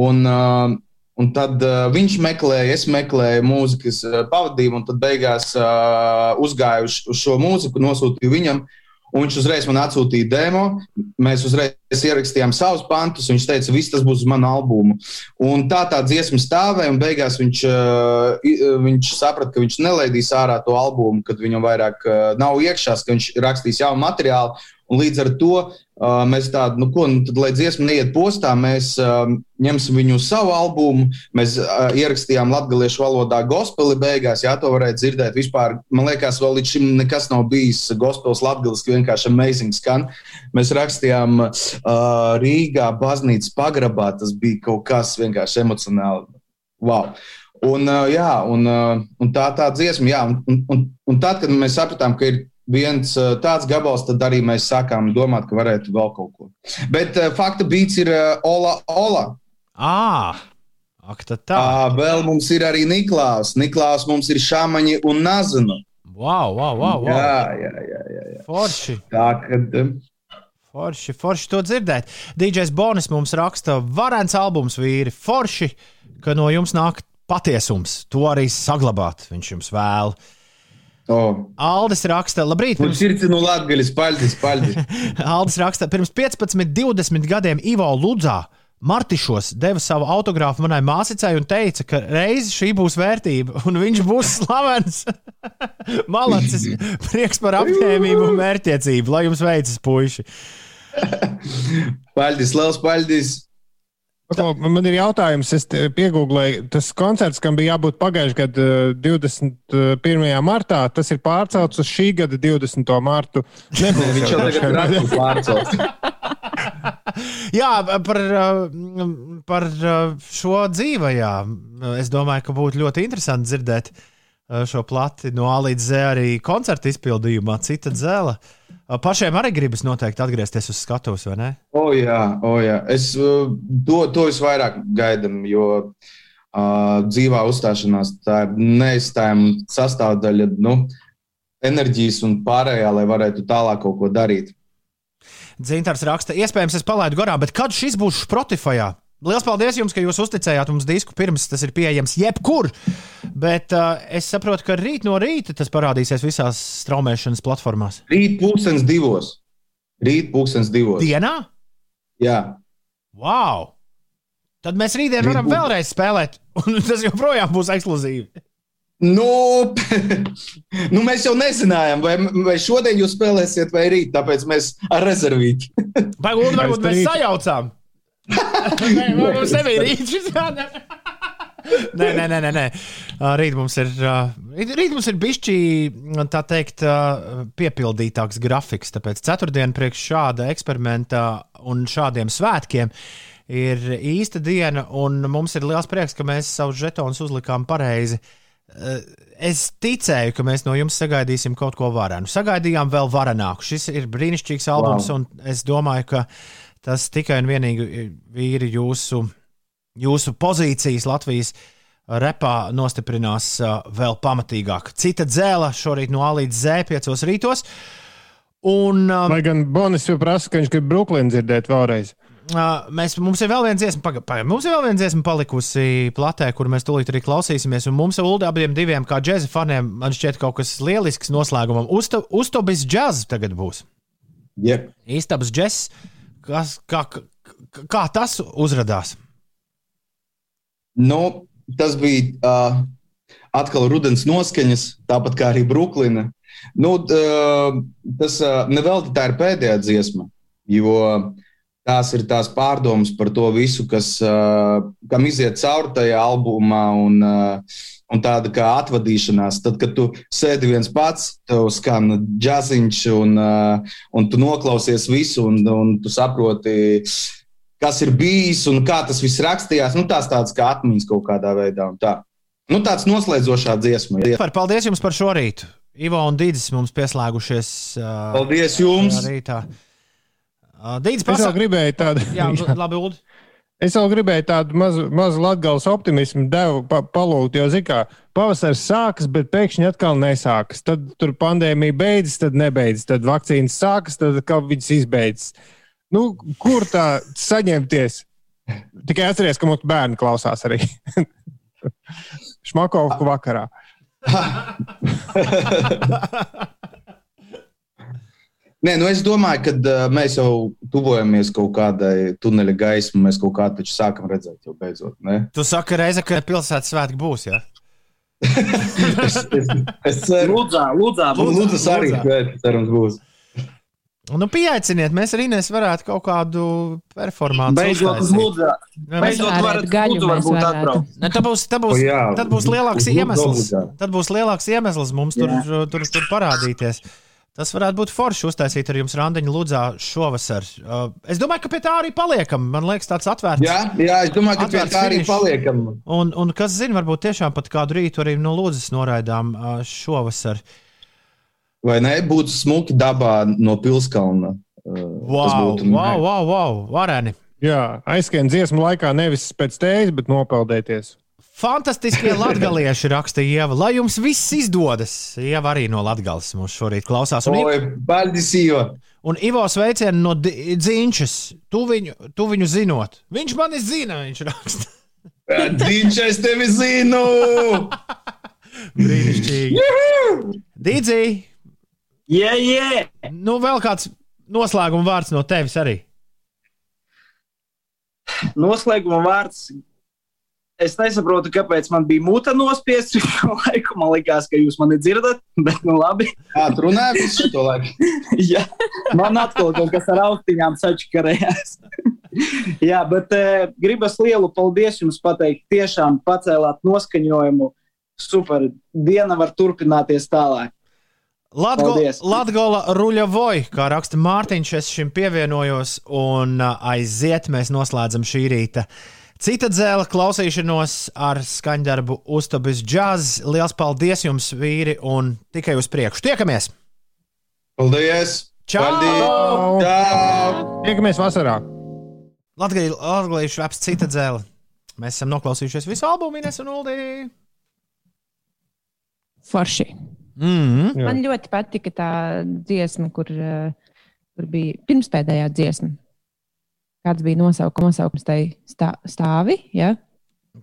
un, uh, un tad uh, viņš meklēja, es meklēju mūzikas uh, pavadījumu, un tad beigās uh, uzgāju uz, uz šo mūziku, nosūtīju viņam. Viņš uzreiz man atsūtīja demo. Mēs uzreiz ierakstījām savus pantus. Viņš teica, viss tas būs uz manu albumu. Un tā tā dziesma stāvēja, un beigās viņš, uh, viņš saprata, ka viņš nelaidīs ārā to albumu, kad viņam vairāk uh, nav iekšās, ka viņš rakstīs jaunu materiālu. Un līdz ar to uh, mēs tādu, nu, ko, nu, tad, lai dziesma neiet postā, mēs uh, ņemsim viņu uz savu albumu. Mēs uh, ierakstījām latviešu valodā gospeli beigās, jā, to varētu dzirdēt. Vispār, man liekas, vēl līdz šim nekas nav bijis gospels latviešu, vienkārši amazing skan. Mēs rakstījām uh, Rīgā, baznīcas pagrabā. Tas bija kaut kas vienkārši emocionāli. Wow. Un, uh, jā, un, uh, un tā tā dziesma, jā, un, un, un tad, kad mēs sapratām, ka ir viens uh, tāds gabals, tad arī mēs sākām domāt, ka varētu vēl kaut ko. Bet uh, fakta beats ir uh, Ola Ola. Ah, ak, tā. Tā. Vēl mums ir arī Niklaus. Niklaus mums ir Šāmaņi un Nazana. Wow, wow, wow. wow. Jā, jā, jā, jā, jā. Forši. Tā kad. Forši, forši to dzirdēt. DJs Bonis mums raksta, varens albums vīri. Forši, ka no jums nāk patiesums. To arī saglabāt. Viņš jums vēl. Oh. Aldis raksta, labrīt. Pirms, ir no Latvijas paļģis, paļģis. Aldis raksta, pirms 15, 20 gadiem Ivo Ludzā. Martišos deva savu autogrāfu manai māsicai un teica, ka reiz šī būs vērtība un viņš būs slavens. Malacis, prieks par apņēmību un mērķtiecību. Lai jums veicas, puiši! Paļģis, liels paļģis. Man ir jautājums, es piegūlēju, tas koncerts, kam bija jābūt pagājušajā gadā, 21. martā, tas ir pārcelts uz šī gada 20. martu. Nebūs Viņš jau tagad ir pārcelts. Jā, par, uh, par uh, šo dzīvi. Jā. Es domāju, ka būtu ļoti interesanti dzirdēt uh, šo plati no A līdz Z arī koncerta izpildījumā, cita dzēla. Uh, Pašiem arī gribas noteikti atgriezties uz skatuves, vai ne? O, jā, o, jā. Es to, to visvairāk gaidām, jo uh, dzīvā uzstāšanās tā ir neizstājama sastāvdaļa nu, enerģijas un pārējā, lai varētu tālāk kaut ko darīt. Dzintars raksta, iespējams, es palaidu garām, bet kad šis būs Spotify? Lielas paldies jums, ka jūs uzticējāt mums disku pirms tas ir pieejams jebkur. Bet uh, es saprotu, ka rīt no rīta tas parādīsies visās straumēšanas platformās. Rīt pūkstens divos. Rīt pūkstens divos. Dienā? Jā, Wow! Tad mēs rītdien Rīt varam būs. vēlreiz spēlēt, un tas joprojām būs ekskluzīvi. Nu, nu, mēs jau nezinājām, vai, vai šodien jūs spēlēsiet, vai rīt. Tāpēc mēs ar rezervīti. Vai varbūt mēs sajaucām? Nē, mums nebija rīts. Nē, nē, nē, nē, nē. Rīt mums ir, rīt mums ir bišķi, tā teikt, piepildītāks grafiks. Tāpēc ceturtdiena priekš šāda eksperimenta un šādiem svētkiem ir īsta diena, un mums ir liels prieks, ka mēs savus žetonus uzlikām pareizi. Es ticēju, ka mēs no jums sagaidīsim kaut ko varenu. Sagaidījām vēl varenāku. Šis ir brīnišķīgs albums, wow. un es domāju, ka tas tikai un vienīgi ir jūsu, jūsu pozīcijas Latvijas repā nostiprinās uh, vēl pamatīgāk. Cita dzēla šorīt no A līdz Z piecos rītos. Un, um, Lai gan Bonis jau prasa, ka viņš grib Brooklynu dzirdēt vēlreiz. Uh, mēs, mums ir vēl viena dziesma, paga, paga, mums ir vēl viena dziesma palikusi platē, kur mēs tūlīt arī klausīsimies. Un mums Ulu abiem diviem, kā džēza faniem, man šķiet kaut kas lielisks noslēgumam. Uztobis džaz tagad būs. Yep. Istabas džeks. Kas, kā, kā, tas uzrādījās? Nu, tas bija uh, atkal rudens noskaņas, tāpat kā arī Brooklyna. Nu, uh, tas uh, nevelti tā ir pēdējā dziesma, jo tās ir tās pārdomas par to visu, kas, uh, kam iziet cauri tajā albumā. Un, uh, Un tāda kā atvadīšanās, tad, kad tu sēdi viens pats, tev skan džaziņš, un, uh, un tu noklausies visu, un, un tu saproti, kas ir bijis un kā tas viss rakstījās. Nu, tās tādas kā atmiņas kaut kādā veidā. un Tā. Nu, tāds noslēdzošā dziesma. Par paldies jums par šo rītu. Ivo un Dīdis mums pieslēgušies. Uh, Paldies jums! Rītā. Uh, Dīdis Es vēl pasaka, gribēju tādu, jā, labi, Ulu. Es vēl gribēju tādu mazu, mazu latgāles optimismu devu pa, palūgt, jo, zin kā, pavasaris sākas, bet pēkšņi atkal nesākas. Tad tur pandēmija beidzas, tad nebeidzas, tad vakcīnas sākas, tad atkal viņas izbeidzas. Nu, kur tā saņemties? Tikai atcerieties, ka mums bērni klausās arī. Šmakovku vakarā. Nē, nu es domāju, ka uh, mēs jau tuvojamies kaut kādai tuneļa gaismai. Mēs kaut kā taču sākam redzēt, jau beidzot. Ne? Tu saki, reize, ka pilsētas svētki būs. Ja? Es, es, es ceru, Lūdzā, lūdzā, ka lūdzā. Lūdzu, arī Lūdzā. cerams būs. Nu, pieaiciniet, mēs arī varētu kaut kādu performanci. Beidzot. Jā, mēs- Beidzot, varat gaļu lūdzu varbūt atbraukt. Ne, tad būs, tad būs, jā, tad būs lielāks Lūdzu iemesls. Tad būs lielāks iemesls mums tur, tur, tur parādīties. Tas varētu būt forši uztaisīt ar jums randiņu Lūdzā šovasar. Uh, es domāju, ka pie tā arī paliekam. Man liekas, tāds atvērts. Jā, jā, es domāju, ka pie tā arī finišs. paliekam. Un, un kas zina, varbūt tiešām pat kādu rītu arī no Lūdzes noraidām uh, šovasar. Vai ne? Būtu smuki dabā no pilskalna. Uh, tas Wow, būtu wow, wow, wow, vareni! Jā, aizskrien dziesmu laikā nevis pēc tējas, bet nopeldēties. Fantastiskie latgalieši raksta Ieva. Lai jums viss izdodas. Ieva arī no Latgales mums šorīt klausās. Un, Oi, paldies, Ivo! un Ivo sveicienu no Dzīņšas. Tu viņu, tu viņu zinot. Viņš mani zina, viņš raksta. Viņš es tevi zinu! Brīnišķīgi. Dīdzī, Jē, jē! nu vēl kāds noslēguma vārds no tevis arī. Noslēguma vārds. Es nesaprotu, kāpēc man bija mūta nospiesta šo laiku. Man liekas, ka jūs mani dzirdat, bet nu labi. Kā tu runāji visu šo laiku? Jā, man atkal kaut kas ar austiņām sačakarējās. Jā, bet e, gribas lielu paldies jums pateikt. Tiešām pacēlāt noskaņojumu. Super. Diena var turpināties tālāk. Latvijas ruļavoja, kā raksta Mārtiņš, es šim pievienojos, un ā, aiziet mēs noslēdzam šī rīta. Cita dzēla klausīšanos ar skaņdarbu Uztabis Jazz. Liels paldies jums, vīri, un tikai uz priekšu. Tiekamies! Paldies! Čau! Paldies! Čau! Tiekamies vasarā! Latvijas raps cita dzēla. Mēs esam noklausījušies visu albumu, Ines un Uldī. Forši. Mm. Jā. Man ļoti patika tā dziesma, kur, eh, kur bija pirmspēdējā dziesma. Kāds bija nosaukums, nosaukums tai stā, stāvi? Ja?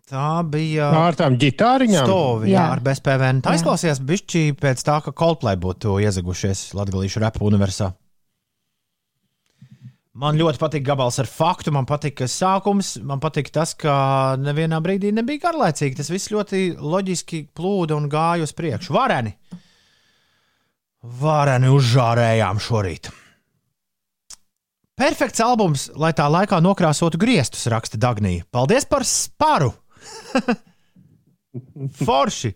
Tā bija. Ar tām ģitāriņām. Stovi, jā, Jā. ar BSPVN. Tā Jā. izklausījās bišķī pēc tā, ka Coldplay būtu iezagušies Latvijas repu universā. Man ļoti patīk gabals ar faktu, man patīk sākums, man patīk tas, ka nevienā brīdī nebija garlaicīgi. Tas viss ļoti loģiski plūda un gāja uz priekšu. Vareni! Vareni uzžārējām šorīt. Perfekts albums, lai tā laikā nokrāsotu griestus, raksta Dagnija. Paldies par sparu! Forši!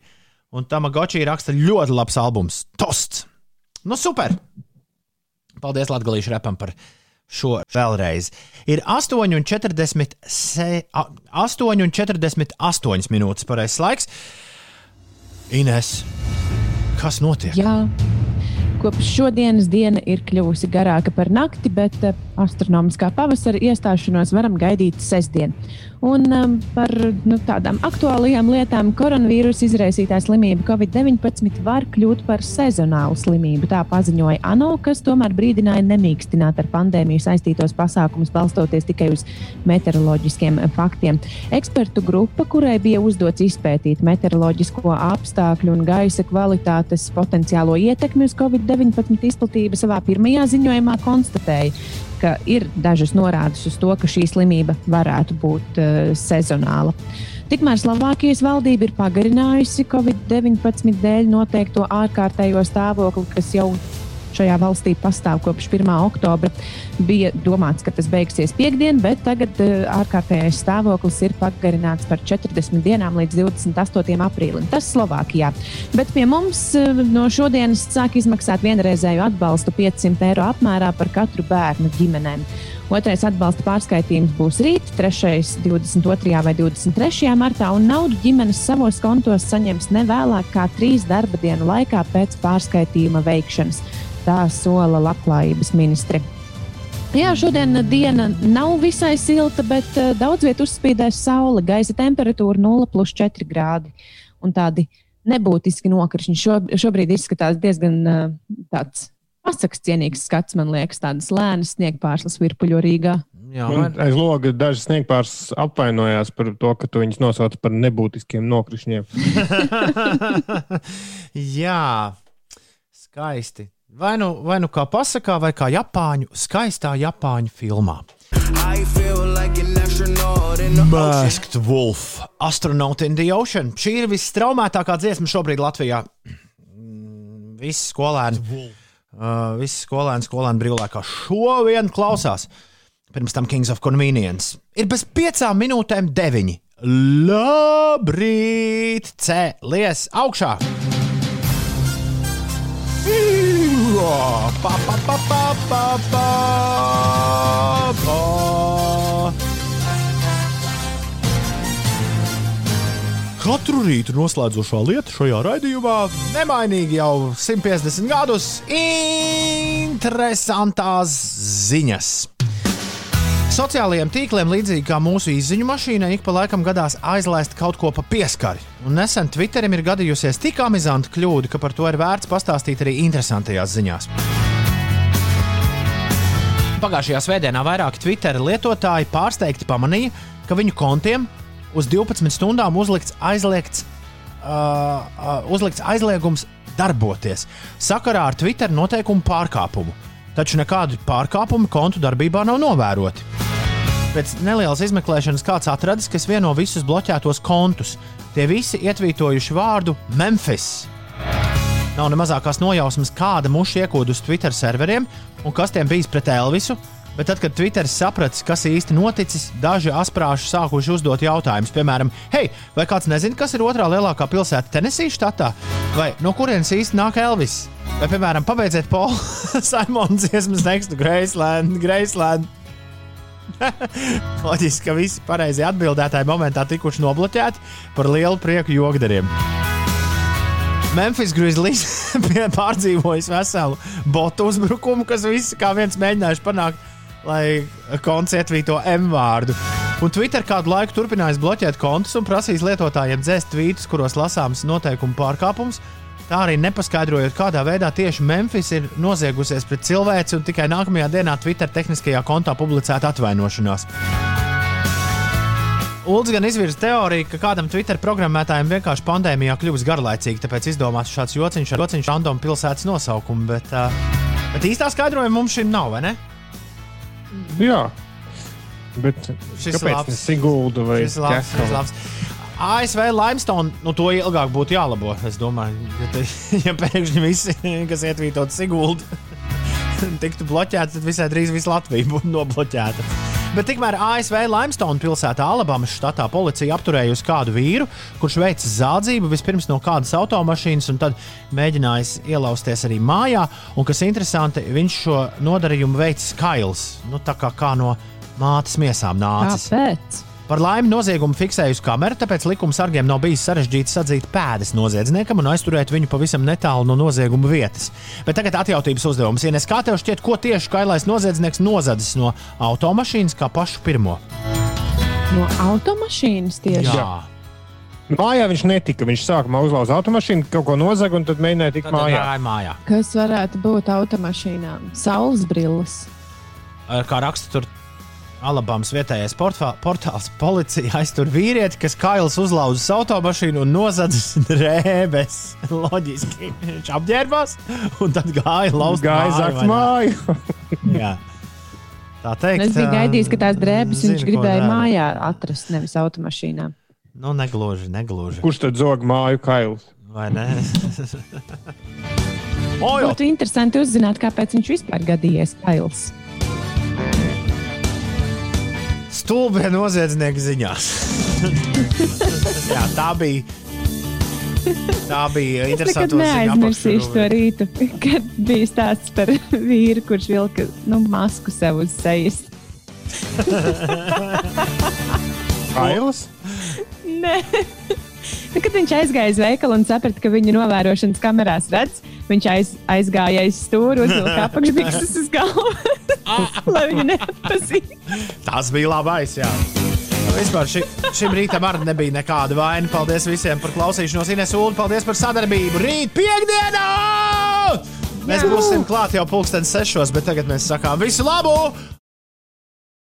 Un Tamagoči raksta ļoti labs albums. Tosts! Nu, super! Paldies Latvijas repam par šo vēlreiz. Ir 8,48 minūtes pareizais laiks. Ines, kas notiek? Jā. Kopš šodienas diena ir kļuvusi garāka par nakti, bet uh, astronomiskā pavasara iestāšanos varam gaidīt sestdien. Un um, par nu, tādām aktuālajām lietām koronavīrusa izraisītā slimība Covid-19 var kļūt par sezonālu slimību. Tā paziņoja ANO, kas tomēr brīdināja nemīkstināt ar pandēmiju saistītos pasākumus, balstoties tikai uz meteoroloģiskiem faktiem. Ekspertu grupa, kurai bija uzdots izpētīt meteoroloģisko apstākļu un gaisa kvalitātes potenciālo ietekmi uz Covid-19 izplatību, savā pirmajā ziņojumā konstatēja, ka ir dažas norādes uz to, ka šī slimība varētu būt uh, sezonāla. Tikmēr Slovākijas valdība ir pagarinājusi Covid-19 dēļ noteikto ārkārtējo stāvokli, kas jau šajā valstī pastāv kopš 1. oktobra. Bija domāts, ka tas beigsies piekdien, bet tagad uh, ārkārtējais stāvoklis ir pagarināts par 40 dienām līdz 28. aprīlim. Tas Slovākijā. Bet pie mums uh, no šodienas sāk izmaksāt vienreizēju atbalstu 500 eiro apmērā par katru bērnu ģimenēm. Otrais atbalsta pārskaitījums būs rīt, trešais 22. vai 23. martā, un naudu ģimenes savos kontos saņems ne vēlāk kā trīs darba dienu laikā pēc pārskaitījuma veikšanas. Tā sola labklājības ministri. Jā, šodien diena nav visai silta, bet uh, daudz vietā uzspīdēs saule. Gaisa temperatūra 0,4 grādi un tādi nebūtiski nokrišņi. Šo, šobrīd izskatās diezgan uh, tāds pasakas cienīgs skats, man liekas, tādas lēnas sniegpārslas virpuļo Rīgā. Jā, Man aiz loga daži sniegpārs apvainojās par to, ka tu viņus nosauc par nebūtiskiem nokrišņiem. jā, skaisti. Vai nu, vai nu kā pasakā, vai kā Japāņu, skaistā Japāņu filmā. Masked Wolf, Astronaut in the Ocean. Šī ir visstraumētākā dziesma šobrīd Latvijā. Mm, Visi skolēni, uh, visi skolēni, skolēni brīvlēkā šo vienu klausās. Pirms tam Kings of Convenience. Ir bez piecām minūtēm deviņi. Labrīt, cēlies augšā! Pa, pa, pa, pa, pa, pa, pa. Katru rītu noslēdzošā lieta šajā raidījumā nemainīgi jau 150 gadus - interesantās ziņas. Sociālajiem tīkliem, līdzīgi kā mūsu izziņu mašīnai, ik pa laikam gadās aizlaist kaut ko pa pieskari. Un nesen Twitterim ir gadījusies tik amizanta kļūda, ka par to ir vērts pastāstīt arī interesantajās ziņās. Pagājušajā svētdienā vairāki Twitter lietotāji pārsteigti pamanīja, ka viņu kontiem uz 12 stundām uzlikts aizliegts, uh, uh, uzlikts aizliegums darboties sakarā ar Twitter noteikumu pārkāpumu. Taču nekādu pārkāpumu kontu darbībā nav novēroti. Pēc nelielas izmeklēšanas kāds atradis, kas vieno visus bloķētos kontus. Tie visi ietvītojuši vārdu Memphis. Nav ne mazākās nojausmas, kāda muša iekūda uz Twitter serveriem un kas tiem bijis pret Elvisu. Bet tad, kad Twitter sapratis, kas īsti noticis, daži asprāši sākuši uzdot jautājumus. Piemēram, hei, vai kāds nezina, kas ir otrā lielākā pilsēta Tennessee štatā? Vai no kurienes īsti nāk Elvis? Vai, piemēram, pabeidziet Paula Simons dziesmas tekstu Graceland, Graceland. Loģiski, ka visi pareizie atbildētāji momentā tikuši nobloķēti par lielu prieku jogdariem. Memphis Grizzlies pārdzīvojis veselu botu uzbrukumu, kas visi kā viens mēģinājuši panākt, lai konts ietvīto M vārdu. Un Twitter kādu laiku turpinājis bloķēt kontus un prasījis lietotājiem dzēst tvītus, kuros lasāms noteikumu pārkāpums. Tā arī nepaskaidrojot, kādā veidā tieši Memphis ir noziegusies pret cilvēci un tikai nākamajā dienā Twitter tehniskajā kontā publicēta atvainošanās. Ulds gan izvirza teoriju, ka kādam Twitter programmētājam vienkārši pandēmijā kļuvis garlaicīgi, tāpēc izdomāts šāds jociņš ar jociņš random pilsētas nosaukumu. Bet, uh, bet īstā skaidrojuma mums šim nav, vai ne? Jā. Bet Šis kāpēc labs. ne Sigulda vai labs. ASV limestone, nu to ilgāk būtu jālabo. Es domāju, ja, te, ja pēkšņi visi, kas ietvītot Siguldu, tiktu bloķēti, tad visai drīz viss Latvija būtu nobloķēta. Bet tikmēr ASV Limestone pilsētā, Alabamas štatā, policija apturējusi kādu vīru, kurš veica zādzību vispirms no kādas automašīnas, un tad mēģinājis ielausties arī mājā. Un, kas interesanti, viņš šo nodarījumu veicis Kails, nu, tā kā, kā no mātes miesām nācis. Kāpēc? Par laimi noziegumu fiksējusi kamera, tāpēc likuma sargiem nav bijis sarežģīti sadzīt pēdas noziedzniekam un aizturēt viņu pavisam netālu no nozieguma vietas. Bet tagad atjautības uzdevums. Ines, kā tev šķiet, ko tieši kailais noziedznieks nozadzis no automašīnas kā pašu pirmo? No automašīnas tieši. Jā, Mājā viņš netika. Viņš sākumā uzlauza automašīnu, kaut ko nozaga un tad mēģināja tikt tad mājā. mājā. Kas varētu būt automašīnām? Saules brilles. Ar Kā raksta tur Alabamas vietējais portfā- portāls, policija aiztur vīrieti, kas kails uzlauzis automašīnu un nozadzis drēbes. Loģiski. Viņš apģērbās un tad gāja lauzt Gāja zakt māju. Jā. Tā teikt, Es biju gaidījis, ka tās drēbes zinu, viņš ko gribēja dara. mājā atrast, nevis automašīnā. Nu, negluži, negluži. Kurš tad zog māju kailus? Vai ne? Būtu interesanti uzzināt, kāpēc viņš vispār gadījies kails. Stulbie noziedznieki ziņās. jā, tā bija. Tā bija Es nekad interesanta neaizmirsīšu to rītu, kad bija stāsts par vīru, kurš vilka nu, masku sev uz sejas. Kailas? Nē. Nu, kad viņš aizgāja uz veikalu un saprata, ka viņa novērošanas kamerās redz, viņš aiz, aizgāja aiz stūri, uzvilka apakšbikses uz galvas, lai viņu nepazītu. Tas bija labais. Jā. Nu, Vispār ši, šim rītam arī nebija nekāda vaina. Paldies visiem par klausīšanos. Ines Ulu, paldies par sadarbību. Rīt, piekdienā! Mēs būsim klāt jau pulksten sešos, bet tagad mēs sakām visu labu